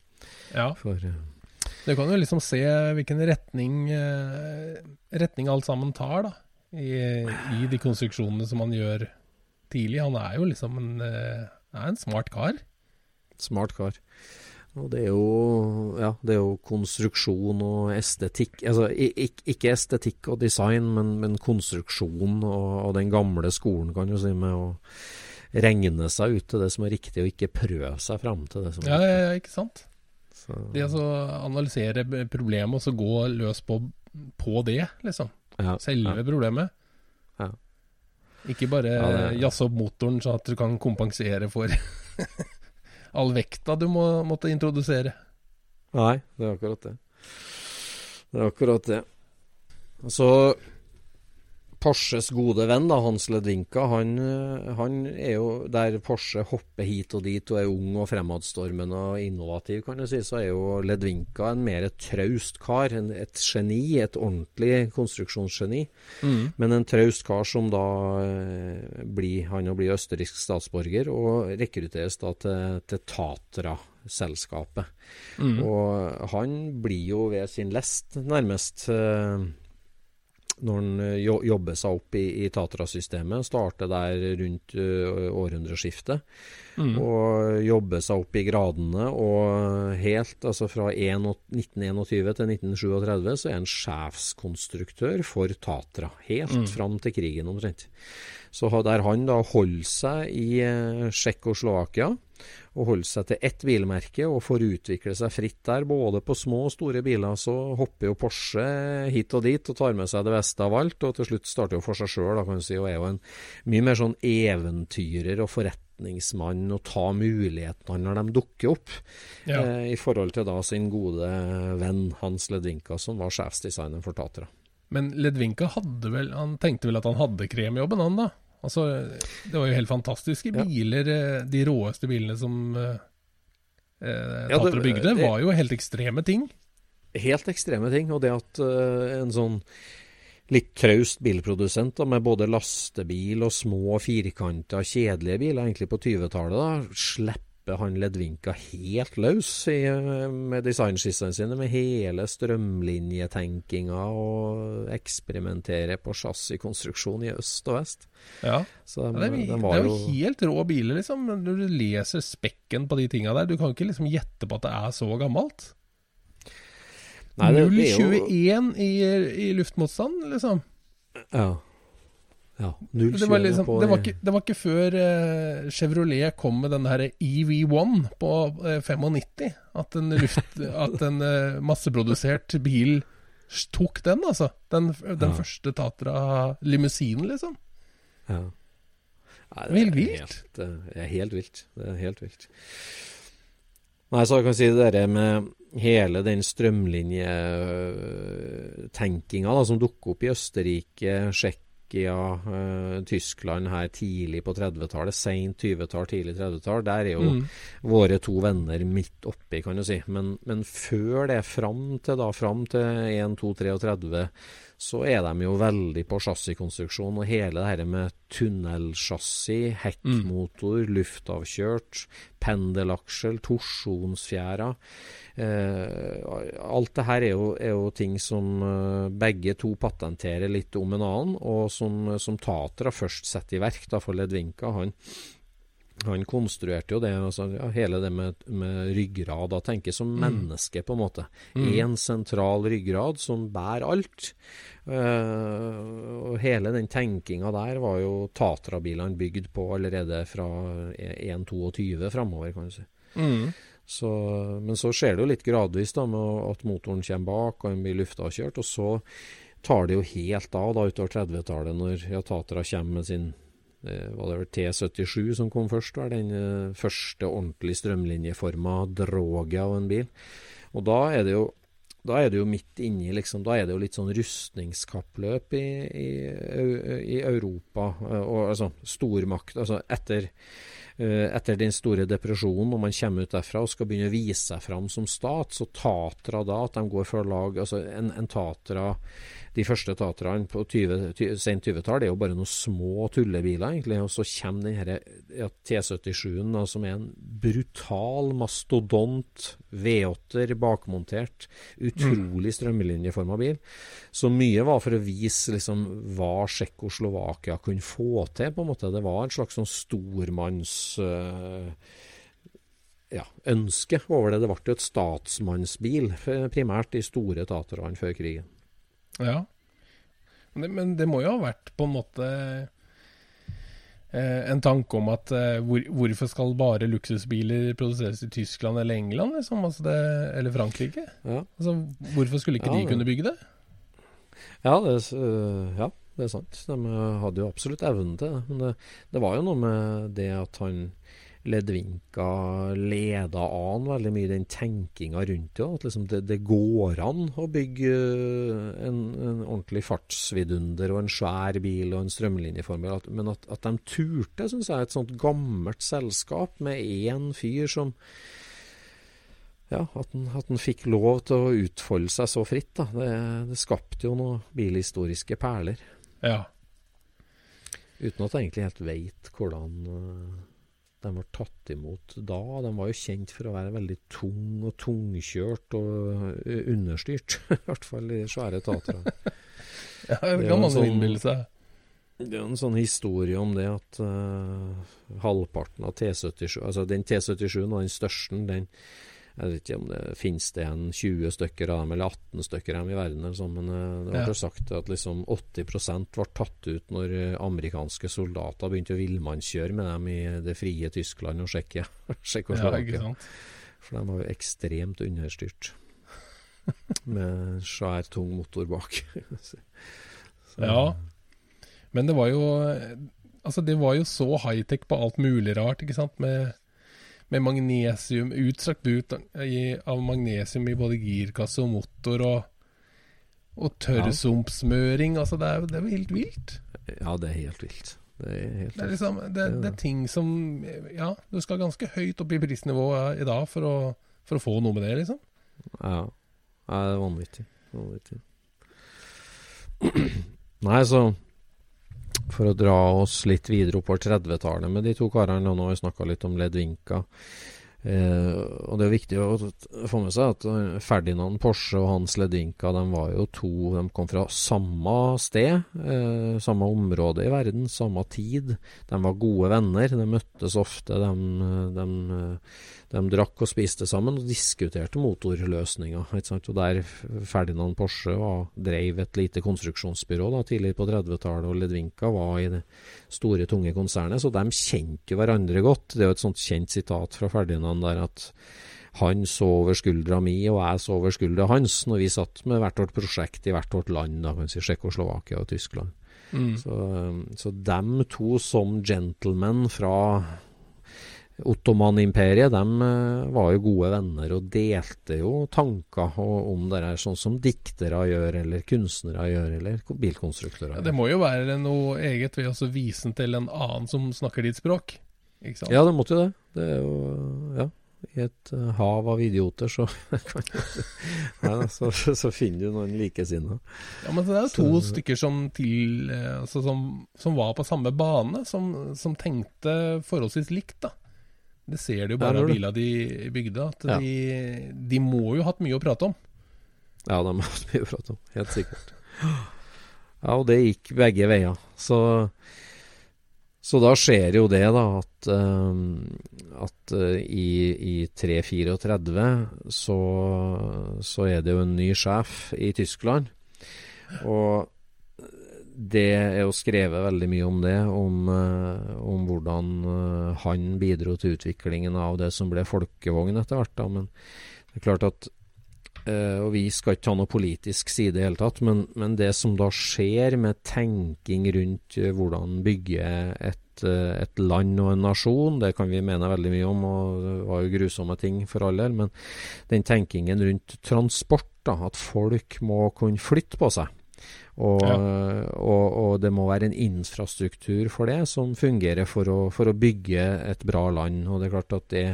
Ja. For, uh, du kan jo liksom se hvilken retning, uh, retning alt sammen tar, da. I, I de konstruksjonene som man gjør tidlig. Han er jo liksom en, eh, er en smart kar. Smart kar. Og det er jo, ja, det er jo konstruksjon og estetikk. Altså ikke estetikk og design, men, men konstruksjon og, og, den gamle skolen, kan du si, med å regne seg ut til det som er riktig, og ikke prøve seg fram til det som er riktig. Ja, ikke sant. Så. Det altså analysere problemet og så gå løs på, på det, liksom. Ja, Selve problemet. Ikke bare ja, jazze opp motoren sånn at du kan kompensere for all vekta du må, måtte introdusere. Nei, det er akkurat det. Det er akkurat det. Så Porsches gode venn, da, Hans Ledvinka, han, eh, han, er jo der Porsche hopper hit og dit og er ung og fremadstormende og innovativ, kan du si, så er jo Ledvinka en mer traust kar. En, et geni, et ordentlig konstruksjonsgeni. Mm. Men en traust kar som da eh, blir Han blir østerriksk statsborger og rekrutteres da til, til Tatra-selskapet. Mm. Og han blir jo ved sin lest, nærmest. Eh, når han eh, jobber seg opp i, i Tatra-systemet. Starter der rundt uh, århundreskiftet. Mm. Og jobber seg opp i gradene. Og helt altså fra 1921 til 1937 så er han sjefskonstruktør for Tatra. Helt mm. fram til krigen omtrent. Så der han da holder seg i uh, Tsjekkoslovakia og holde seg til ett bilmerke og får utvikle seg fritt der, både på små og store biler. Så hopper jo Porsche hit og dit og tar med seg det beste av alt, og til slutt starter jo for seg sjøl, kan du si, og er jo en mye mer sånn eventyrer og forretningsmann og ta mulighetene når de dukker opp, ja. eh, i forhold til da sin gode venn Hans Ledvinka, som var sjefsdesigneren for Tatra. Men Ledvinka hadde vel, han tenkte vel at han hadde kremjobben, han da? Altså, det var jo helt fantastiske biler. Ja. Eh, de råeste bilene som eh, Tatra ja, bygde, var jo helt ekstreme ting. Helt ekstreme ting. Og det at uh, en sånn litt traust bilprodusent da, med både lastebil og små firkanta, kjedelige biler egentlig på 20-tallet, slipper han Ledvinka helt løs i, med designskissene sine, med hele strømlinjetenkinga og eksperimentere på chassiskonstruksjon i øst og vest. Ja, Så ja det, er, de det, er, jo helt rå biler, liksom. Når du leser spekken på de tinga der, du kan ikke liksom gjette på at det er så gammelt. 0,21 i, i luftmotstand, liksom. Ja. Ja, det, var liksom, det, var ikke, det var ikke før uh, Chevrolet kom med den her EV1 på uh, eh, 95 at en, luft, at en uh, masseprodusert bil tok den, altså. Den, den ja. første Tatra-limousinen, liksom. Ja. Nei, det, er helt vilt. det er helt vilt. Det er helt vilt. Nei, så jeg kan si det der med hele den strømlinjetenkinga som dukker opp i Østerrike, Tsjekkia Tsjekkia, uh, Tyskland her tidlig på 30-tallet, seint 20-tall, tidlig 30-tall. Der er jo mm. våre to venner midt oppi, kan du si. Men, men før det, fram til da, fram til 1, 2, 33, så er de jo veldig på chassiskonstruksjon. Og hele det her med tunnelsjassi, hekkmotor, luftavkjørt, pendelaksjel, torsjonsfjæra eh, Alt det her er jo, er jo ting som eh, begge to patenterer litt om en annen, og som, som Tatra først setter i verk da, for Ledvinka. Han han konstruerte jo det, altså, ja, hele det med, med ryggrad. Da tenker som mm. menneske, på en måte. Én mm. sentral ryggrad som bærer alt. Uh, og hele den tenkinga der var jo Tatra-bilene bygd på allerede fra 1.22 framover, kan du si. Mm. Så, men så skjer det jo litt gradvis da, med at motoren kommer bak og en blir luftavkjørt. Og så tar det jo helt av da utover 30-tallet, når Tatra kommer med sin var det vel T77 som kom først, var den uh, første ordentlig strømlinjeforma droget av en bil. Og da er det jo er det jo midt inni liksom, Da er det jo litt sånn rustningskappløp i, i, i Europa. Eh, og altså stormakt altså etter, etter den store depresjonen, når man kommer ut derfra og skal begynne å vise seg fram som stat, så Tatra da at de går for lag altså En, en Tatra de første taterne på 20, 20, sent 20-tall er jo bare noen små tullebiler, egentlig. Og så kommer denne ja, T77-en, som er en brutal mastodont V8-er bakmontert. Utrolig strømlinjeforma bil. Så mye var for å vise liksom hva Tsjekkoslovakia kunne få til, på en måte. Det var en slags sånn stormanns... Uh, ja, ønske over det. Det ble jo et statsmannsbil, primært de store taterne før krigen. Ja. Men, men, det må jo ha vært på en måte eh, en tanke om at eh, hvor, hvorfor skal bare luksusbiler produseres i Tyskland eller England, liksom? altså det, eller Frankrike? Ja. Altså, hvorfor skulle ikke ja, de kunne bygge det? Ja det, uh, ja, det er sant. De hadde jo absolutt evnen til det. Men det, det var jo noe med det at han Ledvinka leda an veldig mye den tenkinga rundt det. At liksom det, det, går an å bygge eh, en, en, ordentlig fartsvidunder og en svær bil og en strømlinjeformel. Men at, at de turte, syns jeg, et sånt gammelt selskap med én fyr som ja, at han, at han, fikk lov til å utfolde seg så fritt. da. Det, det skapte jo noen bilhistoriske perler. Ja. Uten at jeg egentlig helt veit hvordan uh, de ble tatt imot da. De var jo kjent for å være veldig tung og tungkjørt og understyrt. I hvert fall de svære tatere. ja, det kan man jo innbille seg. Det er en sånn historie om det at uh, halvparten av T77 Altså den T77 og den største, den jeg vet ikke om det finnes det en 20 stykker av dem, eller 18 stykker av dem i verden, eller sånn, men uh, det ble ja. sagt at liksom 80% ble tatt ut når uh, amerikanske soldater begynte å villmannskjøre med dem i det frie Tyskland og Tsjekkia. ja, For de var jo ekstremt understyrt. med svær, tung motor bak. ja. Men det var jo Altså, det var jo så high-tech på alt mulig rart, ikke sant, med med magnesium, utstrakt bruk av magnesium i både girkasse og motor, og, og tørrsumpsmøring. Altså, det er, det er jo helt vilt. Ja, det er helt vilt. Det er, helt det, er liksom, det, det er, ting som Ja, du skal ganske høyt opp i prisnivået i dag for å, for å få noe med det, liksom. Ja. ja det er vanvittig. vanvittig. Nei, så for å dra oss litt videre oppover 30-tallet med de to karene. Og nå har vi snakka litt om Ledvinka. Eh, og det er viktig å få med seg at eh, Ferdinand Porsche og Hans Ledvinka de var jo to De kom fra samme sted, eh, samme område i verden, samme tid. De var gode venner. De møttes ofte. De, de, de drakk og spiste sammen og diskuterte motorløsninger. Og der Ferdinand Porsche var, drev et lite konstruksjonsbyrå da, tidligere på 30-tallet, og Ledvinka var i det store, tunge konsernet, så de kjente jo hverandre godt. Det er jo et sånt kjent sitat fra Ferdinand der at han så over skuldra mi, og jeg så over skuldra hans, når vi satt med hvert vårt prosjekt i hvert vårt land, da vi si Tsjekkoslovakia og Tyskland. Mm. Så, så dem to som gentlemen fra Ottoman-imperiet de eh, var jo gode venner og delte jo tanker om det her, sånn som diktere gjør, eller kunstnere gjør, eller bilkonstruktører. Ja, det må jo være noe eget ved å vise den til en annen som snakker ditt språk? Ja, det måtte jo det. Det er jo Ja, i et uh, hav av idioter, så, Nei, så, så, finner du noen likesinnede. Ja, men det er to så, stykker som, til, uh, altså, som, som, var på samme bane, som, som, tenkte forholdsvis likt, da. Det ser du jo bare av bilene de bygde, at ja. de, de, må jo ha hatt mye å prate om. Ja, de har hatt mye å prate om, helt sikkert. Ja, og det gikk begge veier. Så så da skjer jo det, da, at, uh, at uh, i, i 334 så, så er det jo en ny sjef i Tyskland. Og det er jo skrevet veldig mye om det, om, uh, om hvordan han bidro til utviklingen av det som ble folkevogn etter hvert. da, Men det er klart at og vi skal ikke ta noe politisk side i det hele tatt, men, men, det som da skjer med tenking rundt uh, hvordan bygge et, uh, et, land og en nasjon, det kan vi mene veldig mye om, og det var jo grusomme ting for all del, men den tenkingen rundt transport, da, at folk må kunne flytte på seg. Og, ja. og, og, det må være en infrastruktur for det som fungerer for å, for å, bygge et bra land. Og Det er klart at det,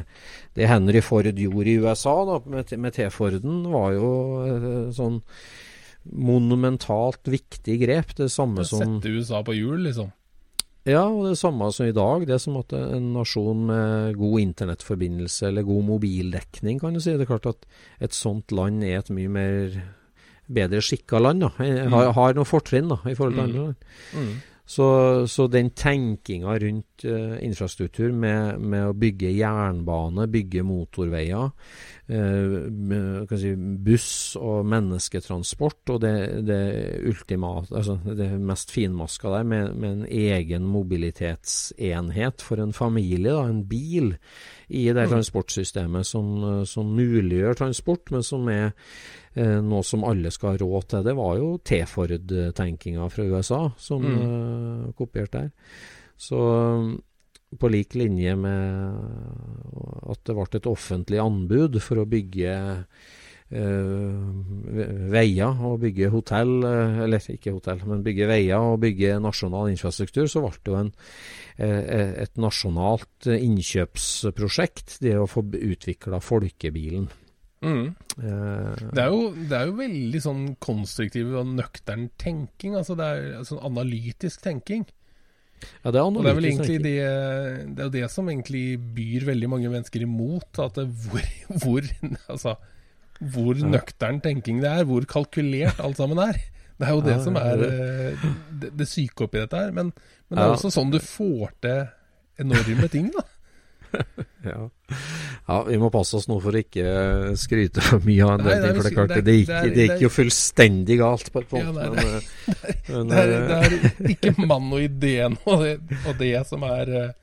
det Henry Ford gjorde i USA da, med, med T-Forden, var jo eh, sånn monumentalt viktig grep. Det samme det som Sette USA på hjul, liksom? Ja, og det samme som i dag. Det er som at en nasjon med god internettforbindelse eller god mobildekning, kan du si. Det er klart at et sånt land er et mye mer bedre skikka land. da, mm. har, har noen fortrinn da, i forhold til mm. andre land. Mm. Så, så, den tenkinga rundt infrastruktur med, med, å bygge jernbane, bygge motorveier, uh, si, buss og mennesketransport, og det, det ultimate, altså det mest finmaska der, med, med, en egen mobilitetsenhet for en familie, da, en bil, i det mm. transportsystemet som, som muliggjør transport, men som er eh, noe som alle skal ha råd til. Det var jo T-Ford-tenkinga fra USA som mm. eh, kopierte der. Så på lik linje med at det ble et offentlig anbud for å bygge eh, veier og bygge hotell, eh, eller ikke hotell, men bygge veier og bygge nasjonal infrastruktur, så ble det jo en, eh, et nasjonalt innkjøpsprosjekt, det å få utvikla folkebilen. Mm. Uh, det, er jo, det, er jo, veldig sånn konstruktiv og nøktern tenking. Altså det er sånn analytisk tenking. Ja, det er og det er vel egentlig det, det, er jo det som egentlig byr veldig mange mennesker imot. At det, hvor, hvor, altså, hvor ja. nøktern tenking det er, hvor kalkulert alt sammen er. Det er jo det ja, som er eh, det, det, syke oppi dette her. Men, men det er også sånn du får til enorme ting, da. ja. Ja. vi må passe oss nå for å ikke skryte for mye av en del ting. for det, klart, det, gikk, det, gikk, jo fullstendig galt på et punkt. Ja, men, eh, men, det, er, det, er, ikke mann og ideen og det, og det som er eh,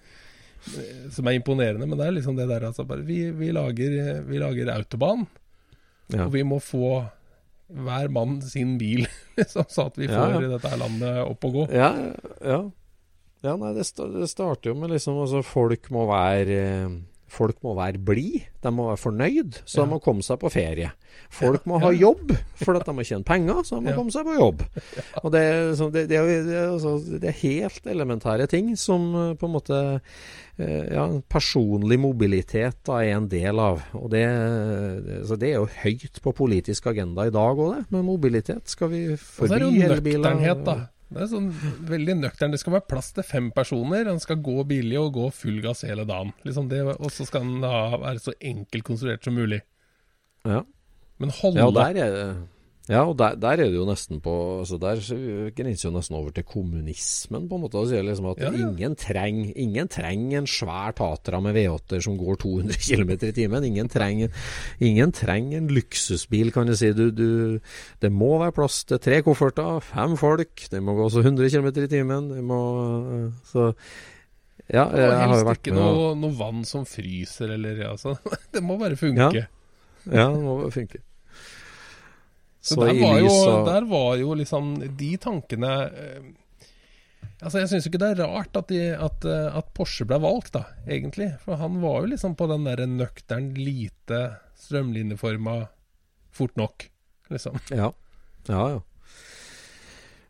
som er imponerende, men det er liksom det der altså bare, vi, vi, lager, vi lager autobahn, ja. og vi må få hver mann sin bil, liksom, så at vi får ja, dette landet opp og gå. Ja, ja. Ja, nei, det, det starter jo med liksom altså, Folk må være Folk må være blide, de må være fornøyd, så de må komme seg på ferie. Folk må ha jobb, for at de må tjene penger, så de må komme seg på jobb. Og det, så det, det, altså, det, er helt elementære ting som eh, på en måte eh, ja, personlig mobilitet da, er en del av. Og det, så det er jo høyt på politisk agenda i dag òg, det. Med mobilitet. Skal vi forby elbiler? Og så er det jo nøkternhet, da. Det er sånn veldig nøktern. Det skal være plass til fem personer. Han skal gå billig og gå full gass hele dagen. Liksom og så skal han være så enkelt konstruert som mulig. Ja. Men holde ja, der er, ja, og der, der, er det jo nesten på altså Der grenser jo nesten over til kommunismen, på en måte. Og sier liksom at ja, ja. ingen trenger ingen treng en svær Tatra med V8-er som går 200 km i timen. Ingen trenger ingen treng en luksusbil, kan du si. Du, du, det må være plass til tre kofferter, fem folk. Det må gå også 100 km i timen. Det må Så ja, jeg, jeg har jo vært med noe, noe vann som fryser, eller altså Det må bare funke. Ja, ja det må bare funke. Så, der, var jo, der var jo liksom de tankene eh, Altså Jeg syns ikke det er rart at, de, at, eh, at, Porsche ble valgt, da, egentlig. For han var jo liksom på den derre nøktern, lite, strømlinjeforma fort nok, liksom. Ja. Ja, ja.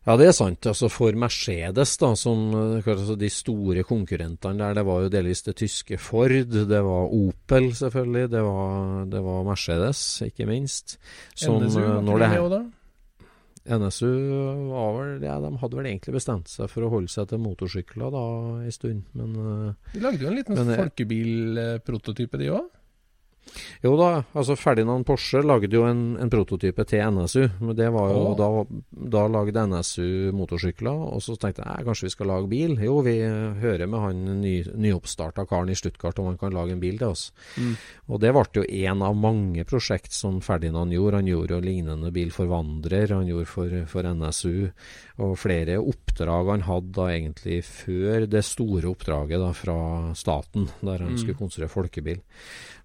Ja, det er sant. Altså For Mercedes, da, som eh, altså de store konkurrentene der, det var jo delvis det tyske Ford, det var Opel selvfølgelig, det var, det var Mercedes, ikke minst. Som, NSU var når det da? NSU var vel, ja, de hadde vel egentlig bestemt seg for å holde seg til motorsykler da en stund, men eh, De lagde jo en liten folkebilprototype, de òg? Jo da, altså Ferdinand Porsche lagde jo en, en prototype til NSU. Men det var jo oh. da, da lagde NSU motorsykler, og så tenkte jeg kanskje vi skal lage bil. Jo, vi hører med han ny, nyoppstarta karen i Stuttgart om han kan lage en bil til oss. Mm. Og det ble jo en av mange prosjekt som Ferdinand gjorde. Han gjorde jo lignende bil for Vandrer, han gjorde for, for NSU, og flere oppdrag han hadde da egentlig før det store oppdraget da fra staten, der han mm. skulle konstruere folkebil.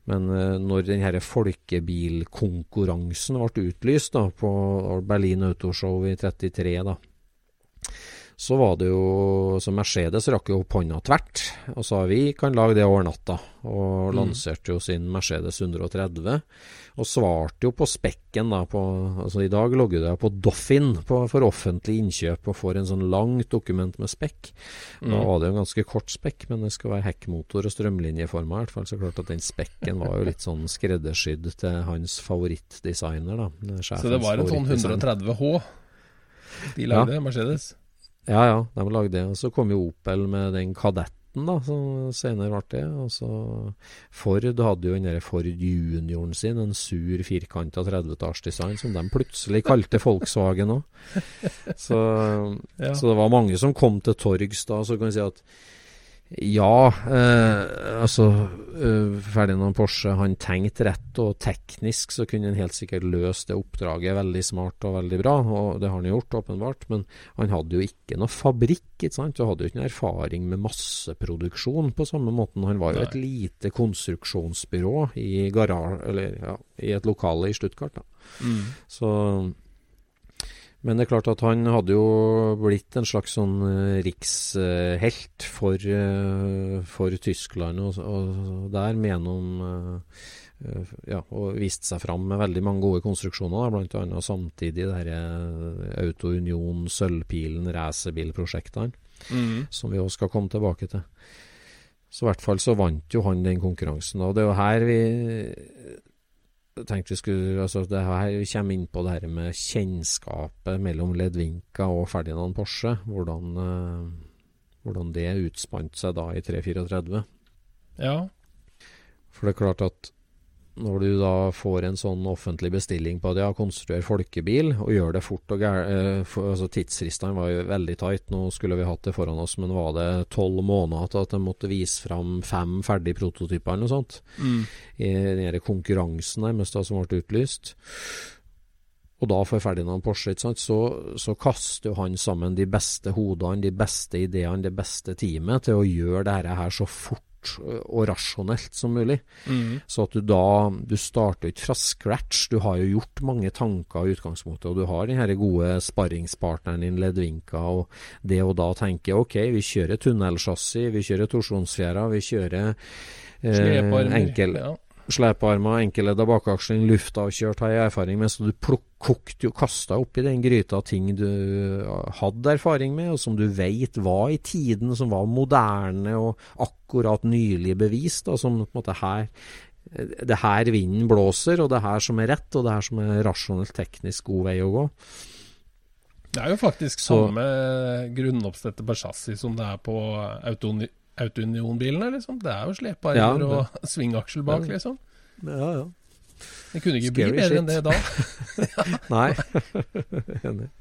Men uh, når denne folkebilkonkurransen ble utlyst da, på Berlin Autoshow i 33, da, så var det jo Så Mercedes rakk jo opp hånda tvert og sa vi kan lage det over natta. Og mm. lanserte jo sin Mercedes 130. Og svarte jo på spekken da på Altså i dag logger det på Doffin på, for offentlig innkjøp og får en sånn langt dokument med spekk. Mm. Da var det jo en ganske kort spekk, men det skal være hekkmotor og strømlinjeforma i hvert fall. Så klart at den spekken var jo litt sånn skreddersydd til hans favorittdesigner, da. Så det var en sånn 130 H de lagde, ja. Mercedes? Ja, ja, de lagde det. Og så kom jo Opel med den Kadetten, da, som senere ble det. Og så Ford hadde jo den der Ford Junioren sin, en sur firkanta 30-tallsdesign, som de plutselig kalte Volkswagen òg. Så, ja. så, det var mange som kom til torgs da. Så kan vi si at ja, eh, altså eh, Ferdinand Porsche han tenkte rett, og teknisk så kunne han helt sikkert løst det oppdraget veldig smart og veldig bra, og det har han gjort, åpenbart. Men han hadde jo ikke noe fabrikk, ikke sant, og hadde jo ikke noe erfaring med masseproduksjon på samme måten. Han var jo et lite konstruksjonsbyrå i, garage, eller, ja, i et lokale i Stuttgart. da. Mm. Så men det er klart at han hadde jo blitt en slags sånn uh, rikshelt for, uh, for Tyskland og, og der noen, ja, og vist seg fram med veldig mange gode konstruksjoner, bl.a. samtidig det dette Auto Union, Sølvpilen, racerbilprosjektene, mm. som vi også skal komme tilbake til. Så i hvert fall så vant jo han den konkurransen. Og det er jo her vi tenkte vi skulle altså det her kommer inn på det her med kjennskapet mellom Ledvinka og Ferdinand Porsche. Hvordan, uh, hvordan det utspant seg da i 334. Ja. For det er klart at når du da får en sånn offentlig bestilling på at ja, konstruer folkebil, og gjør det fort og gærent eh, altså Tidsfristene var jo veldig tight. Nå skulle vi hatt det foran oss, men var det tolv måneder til at de måtte vise fram fem ferdige prototyper eller noe sånt? Mm. I den konkurransen nærmest da som ble utlyst. Og da får Ferdinand Porsche, så, så kaster han sammen de beste hodene, de beste ideene, det beste teamet til å gjøre dette her så fort og rasjonelt som mulig. Mm. Så at du da Du starter ikke fra scratch. Du har jo gjort mange tanker i utgangspunktet, og du har den her gode sparringspartneren din, Ledvinka, og det å da tenke OK, vi kjører tunnelsjassi, vi kjører torsjonsfjæra, vi kjører eh, enkel... Ja slepearmer, enkelledda bakaksling, luftavkjørt har jeg erfaring med, så du kokte og kasta oppi den gryta ting du hadde erfaring med, og som du veit var i tiden, som var moderne og akkurat nylig bevist, da, som på en måte her det her vinden blåser, og det her som er rett, og det her som er rasjonelt teknisk god vei å gå. Det er jo faktisk så, samme grunnoppstette på chassis som det er på Autony Autounion-bilene, liksom. Det er jo slepearmer ja, og svingaksel bak, liksom. Ja, ja. Det kunne ikke Scary bli bedre shit. enn det da. Nei. Enig.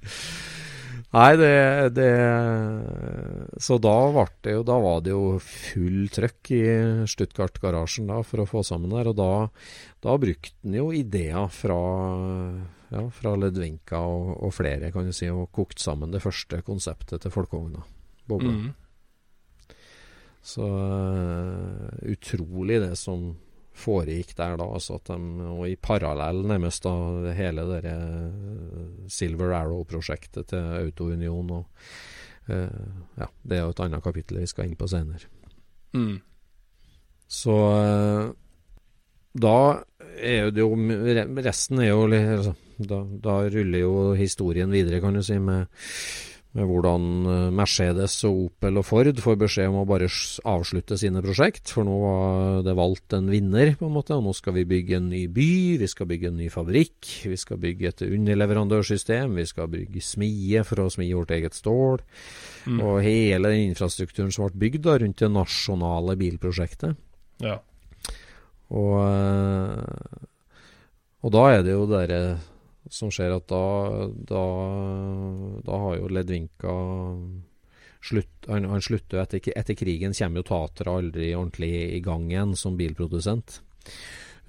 Nei, det, det, Så da, det jo, da var det jo full trøkk i Stuttgart-garasjen da for å få sammen der. Og da, da brukte han jo ideer fra, ja, fra Ledvinka og, og, flere, kan du si, og kokte sammen det første konseptet til folkevogna. Bobla. Mm. Så uh, utrolig det som foregikk der da. Altså at de, og i parallell nærmest da hele det uh, Silver Arrow-prosjektet til Autounion. Og, uh, ja, det er jo et annet kapittel vi skal inn på senere. Mm. Så da er det jo Resten er jo liksom da, da, ruller jo historien videre, kan du si, med med hvordan eh, Mercedes og Opel og Ford får beskjed om å bare avslutte sine prosjekt. For nå var det valgt en vinner, på en måte. Og nå skal vi bygge en ny by, vi skal bygge en ny fabrikk, vi skal bygge et underleverandørsystem, vi skal bygge smie for å smi vårt eget stål. Mm. Og hele den infrastrukturen som ble bygd da, rundt det nasjonale bilprosjektet. Ja. Og, eh, og da er det jo dere som skjer at da, da, da har jo Ledvinka slutt, han, han, slutter etter, etter krigen, kommer jo Tatra aldri ordentlig i gang igjen som bilprodusent.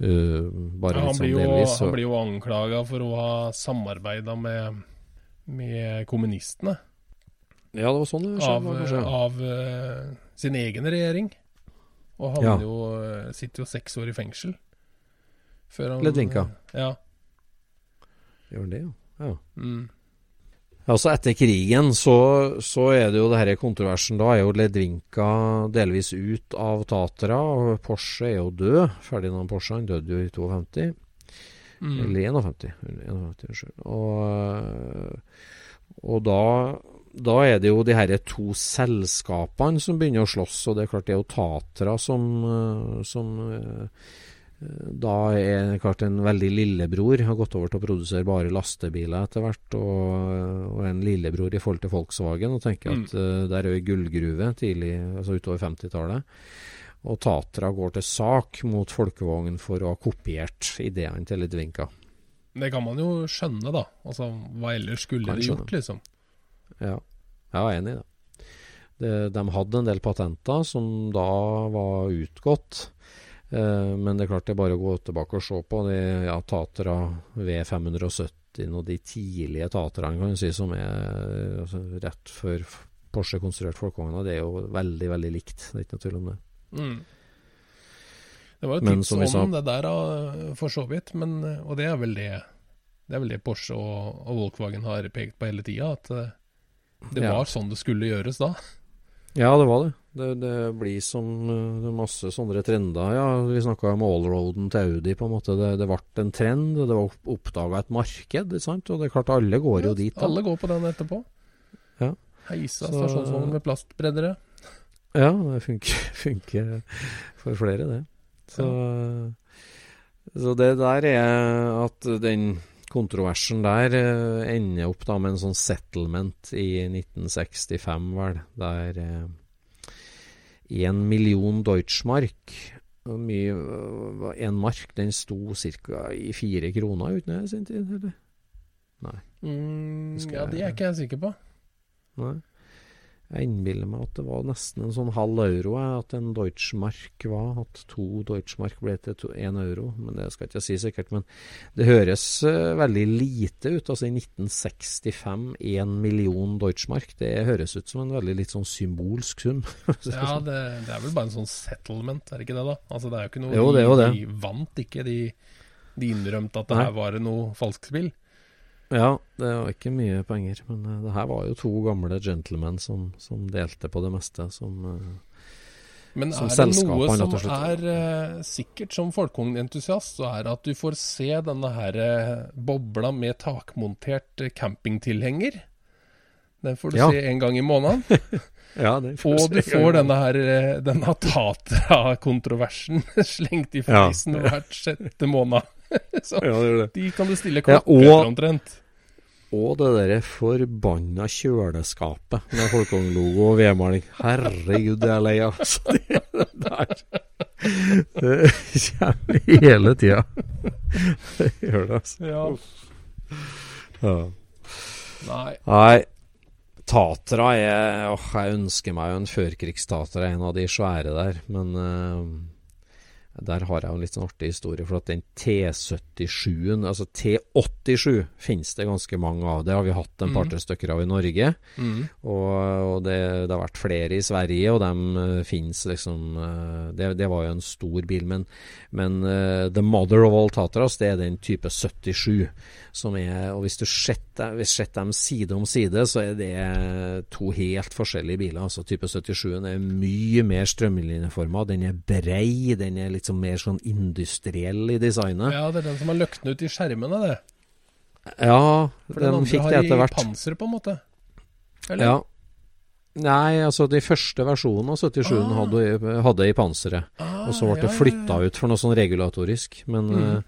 Uh, ja, han, blir jo, delvis, han blir jo anklaga for å ha samarbeida med, med kommunistene. Ja, det var sånn det skjedde. Av, av uh, sin egen regjering. Og han ja. jo, eh, sitter jo seks år i fengsel. Ledvinka? Ja. Gjør det, ja. ja. Mm. Altså Etter krigen så, så, er det jo det denne kontroversen. Da er jo Ledvinka delvis ut av Tatra, og Porsche er jo død. Ferdinand Porsche han døde jo i 52. Mm. Eller 51. 51 og, og da, da, er det jo de her to selskapene som begynner å slåss. Og det er klart det er jo Tatra som, som da er klart en veldig lillebror har gått over til å produsere bare lastebiler etter hvert, og, og en lillebror i forhold til Volkswagen. Og tenker mm. at uh, der er jo gullgruve tidlig, altså utover 50-tallet. Og Tatra går til sak mot Folkevogn for å ha kopiert ideene til Litvinka. Det kan man jo skjønne, da. Altså, Hva ellers skulle de gjort, liksom? Ja, jeg er enig i det. De, de hadde en del patenter som da var utgått. Eh, men det er klart det er bare å gå tilbake og se på de ja, Tatra V570 og de tidlige Tatraene kan du si, som er altså, rett før Porsche konstruerte folkevogna. Det er jo veldig, veldig likt. Det er ikke noe tvil om det. Mm. Det var jo tips om sa, det der, for så vidt. Men, og det er vel det Det er vel det Porsche og, og Volkswagen har pekt på hele tida. At eh, det var sånn det skulle gjøres da. Ja, det var det. Det, det blir som det er masse sånne trender. Ja, Vi snakka om allroaden til Audi. på en måte. Det, det ble en trend, det var oppdaga et marked. sant? Og det er klart, alle går jo dit. Da. Alle går på den etterpå. Ja. Heisa stasjonsvogn med plastbreddere. Ja, det funker, funker, for flere, det. Så, ja. så det der er at den kontroversen der eh, ender opp da med en sånn settlement i 1965, vel, der én eh, million Deutschmark mye, En mark den sto ca. i fire kroner uten det i sin tid, eller? Nei. Mm, ja, det er ikke jeg sikker på. Nei. Jeg innbiller meg at det var nesten en sånn halv euro, at en Deutschmark var. At to Deutschmark ble til én euro. Men det skal jeg ikke si sikkert. Men det høres uh, veldig lite ut. Altså i 1965 én million Deutschmark. Det høres ut som en veldig litt sånn symbolsk sum. ja, det, det, er vel bare en sånn settlement, er det ikke det da? Altså det er jo ikke noe jo de, de vant ikke. De, de innrømte at det her var noe falskspill. Ja, det var ikke mye penger. Men uh, det her var jo to gamle gentlemen som, som delte på det meste. Som, uh, men er det noe som er uh, sikkert som folkevognentusiast, så er at du får se denne her bobla med takmontert campingtilhenger. Den får du ja. se en gang i måneden. ja, og du får denne her denne Tatra-kontroversen slengt i fleisen ja. hvert sjette måned. så ja, de kan du stille klokke ja, og, omtrent. Og det derre forbanna kjøleskapet med Folkong-logo og vedmaling. Herregud, det er lei av. Altså, det, det kommer hele tida. Det gjør det, altså. Ja. ja. Nei. Nei. Tatra er åh, Jeg ønsker meg jo en førkrigstatra, en av de svære der. Men uh, der har jeg en litt sånn artig historie, for at den T77-en, altså T87, finnes det ganske mange av. Det har vi hatt en par-tre mm. stykker av i Norge. Mm. Og, og det, det, har vært flere i Sverige, og de uh, finnes liksom uh, det, det, var jo en stor bil. Men, men uh, the mother of all Tatras, det er den type 77. Som er, og hvis du setter, dem side om side, så er det to helt forskjellige biler. Altså type 77-en er mye mer strømlinjeforma. Den er brei, den er litt sånn mer sånn industriell i designet. Ja, det er den som har løknet ut i skjermene, det. Ja, For den, den fikk det etter hvert. For den andre har i panser, på en måte. Eller? Ja. Nei, altså de første versjonene av 77 Ah. hadde, hadde i panseret. Ah, og så ble det ja, det flytta ja. ut for noe sånn regulatorisk. Men Mm. eh,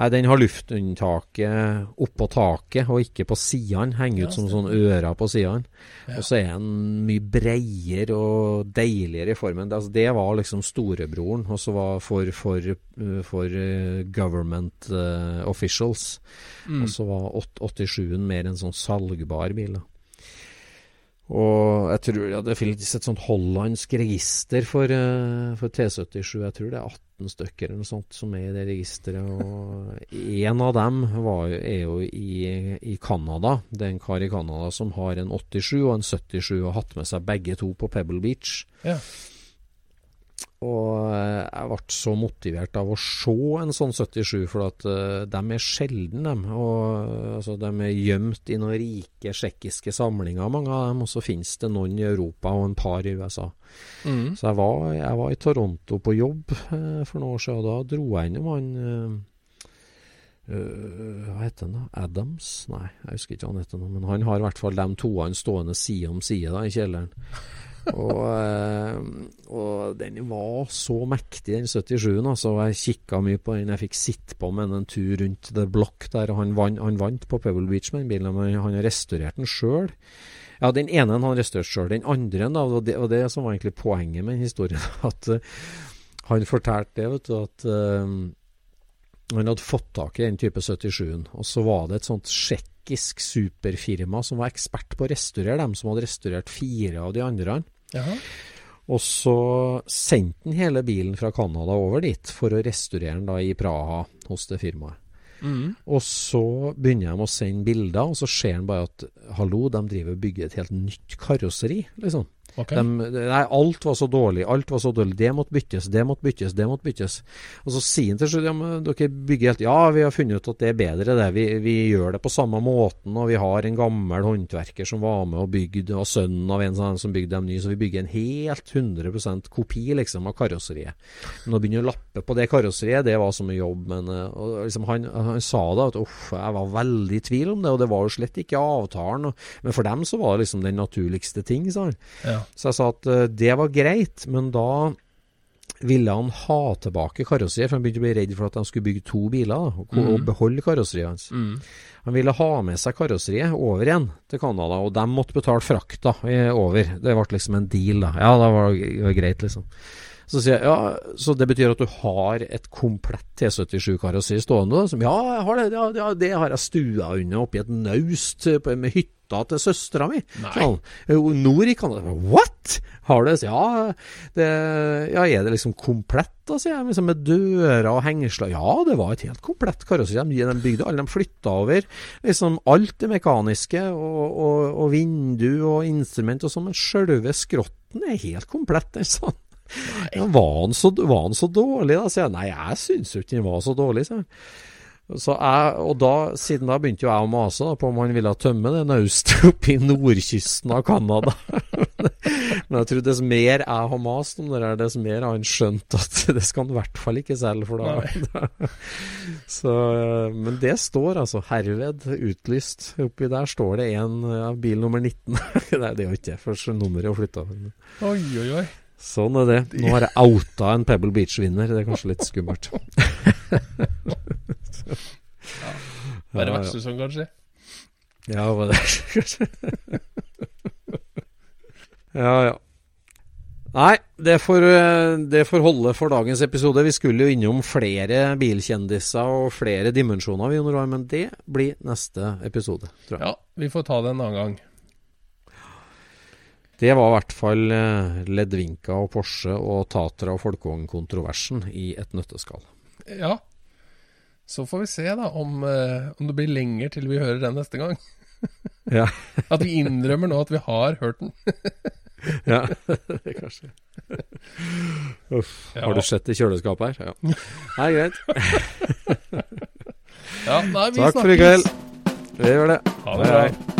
nei, den har luftunntaket oppå taket, og ikke på sidene. Henger ut som sånn ører på sidene. Ja. Og så er den mye breiere og deiligere i formen. Altså, det var liksom storebroren, og så var for, for, eh, for eh, government uh, officials. Mm. Og så var 87-en mer en sånn salgbar bil. da. Og jeg tror ja, det finnes et sånt hollandsk register for, for T77. Jeg tror det er 18 stykker eller noe sånt som er i det registeret. Og en av dem var, er jo i, i Canada. Det er en kar i Canada som har en 87 og en 77 og har hatt med seg begge to på Pebble Beach. Ja. Og eh, jeg ble så motivert av å se en sånn 77, for at uh, de er sjelden, de. Og, eh, altså, de er gjemt i noen rike tsjekkiske samlinger, mange av dem. Og så finnes det noen i Europa og en par i USA. Mm. Så jeg var, jeg var i Toronto på jobb eh, for noen år siden, og da dro jeg innom han eh, øh, Hva heter han da? Adams? Nei, jeg husker ikke hva han heter nå. Men han har i hvert fall de toene stående side om side da, i kjelleren. Og, eh, og den var så mektig, den 77-en. Altså, jeg kikka mye på den. Jeg fikk sitte på med en tur rundt The Block der. Han, vant- han vant på Pebble Beach med den bilen, men han har restaurert den sjøl. Ja, den ene han restaurerte sjøl. Den andre, da, og det, og det som var egentlig poenget med den historien, at uh, han fortalte det, vet du, at uh, han hadde fått tak i den type 77-en, og så var det et sånt tsjekkisk superfirma som var ekspert på å restaurere dem, som hadde restaurert fire av de andre. Jaha. Og så sendte han hele bilen fra Canada over dit for å restaurere den da i Praha hos det firmaet. Mm. Og så begynner de å sende bilder, og så ser han bare at hallo, de driver og bygger et helt nytt karosseri, liksom. Ok. De, nei, alt var så dårlig, alt var så dårlig. Det måtte byttes, det måtte byttes, det måtte byttes. Og så sier han til slutt ja, men dere bygger helt Ja, vi har funnet ut at det er bedre, det. Vi, vi gjør det på samme måten, og vi har en gammel håndverker som var med og bygde, og sønnen av en sånn som bygde dem ny, så vi bygger en helt 100% kopi liksom av karosseriet. Men å begynne å lappe på det karosseriet, det var så mye jobb. Men eh, liksom, han, han sa da at uff, jeg var veldig i tvil om det, og det var jo slett ikke avtalen. Og, men for dem så var det liksom den naturligste ting, sa han. Ja. Så jeg sa at eh, det var greit, men da ville han ha tilbake karosseriet, for han begynte å bli redd for at de skulle bygge to biler og, og beholde karosseriet hans. Mm. Han ville ha med seg karosseriet over igjen til Canada, og de måtte betale frakta eh, over. Det ble liksom en deal, da. Ja, det var, det var greit, liksom. Så sier jeg ja, så det betyr at du har et komplett T77-karosseri stående? Som, ja, jeg har det, ja, det har jeg stua under oppi et naust eh, med hytta til søstera mi. Sånn. Nord i Canada. What? Har du det? Ja, det, ja, er det liksom komplett, da, sier jeg. Liksom med dører og hengsler. Ja, det var et helt komplett karosseri. De, de bygde alle, de flytta over. Liksom alt det mekaniske, og, og, og vindu og instrument og sånn, men sjølve skrotten er helt komplett. sånn. Ja, var, han så, var han så dårlig, da? sier jeg. Nei, jeg syns jo ikke han var så dårlig, sier. Så jeg, og da, Siden da begynte jo jeg å mase da, på om han ville tømme det naustet oppe i nordkysten av Canada. Men jeg tror dess mer jeg har mast om det, dess mer har han skjønt at det skal han i hvert fall ikke selge. For da, så, men det står altså herved utlyst. Oppi der står det en ja, bil nummer 19. Nei, det er jo ikke for nummeret er flytta. Oi, oi, oi. Sånn er det. Nå har jeg outa en Pebble Beach-vinner. Det er kanskje litt skummelt. Bare Ja, ja. vertssesong, kanskje. Ja, var det kanskje. ja, ja. Nei, det får, det får holde for dagens episode. Vi skulle jo innom flere bilkjendiser og flere dimensjoner, vi, men det blir neste episode, tror jeg. Ja, vi får ta det en annen gang. Det var i hvert fall eh, Ledvinka og Porsche og Tatra og Folkevogn-kontroversen i et nøtteskall. Ja. Så får vi se da om, eh, om det blir lenger til vi hører den neste gang. Ja. At vi innrømmer nå at vi har hørt den. ja, det kanskje. Uff. Ja. Har du sett i kjøleskapet her? Ja. Nei, greit. Ja, nei, vi Takk for i kveld. Vi gjør det. Ha det bra.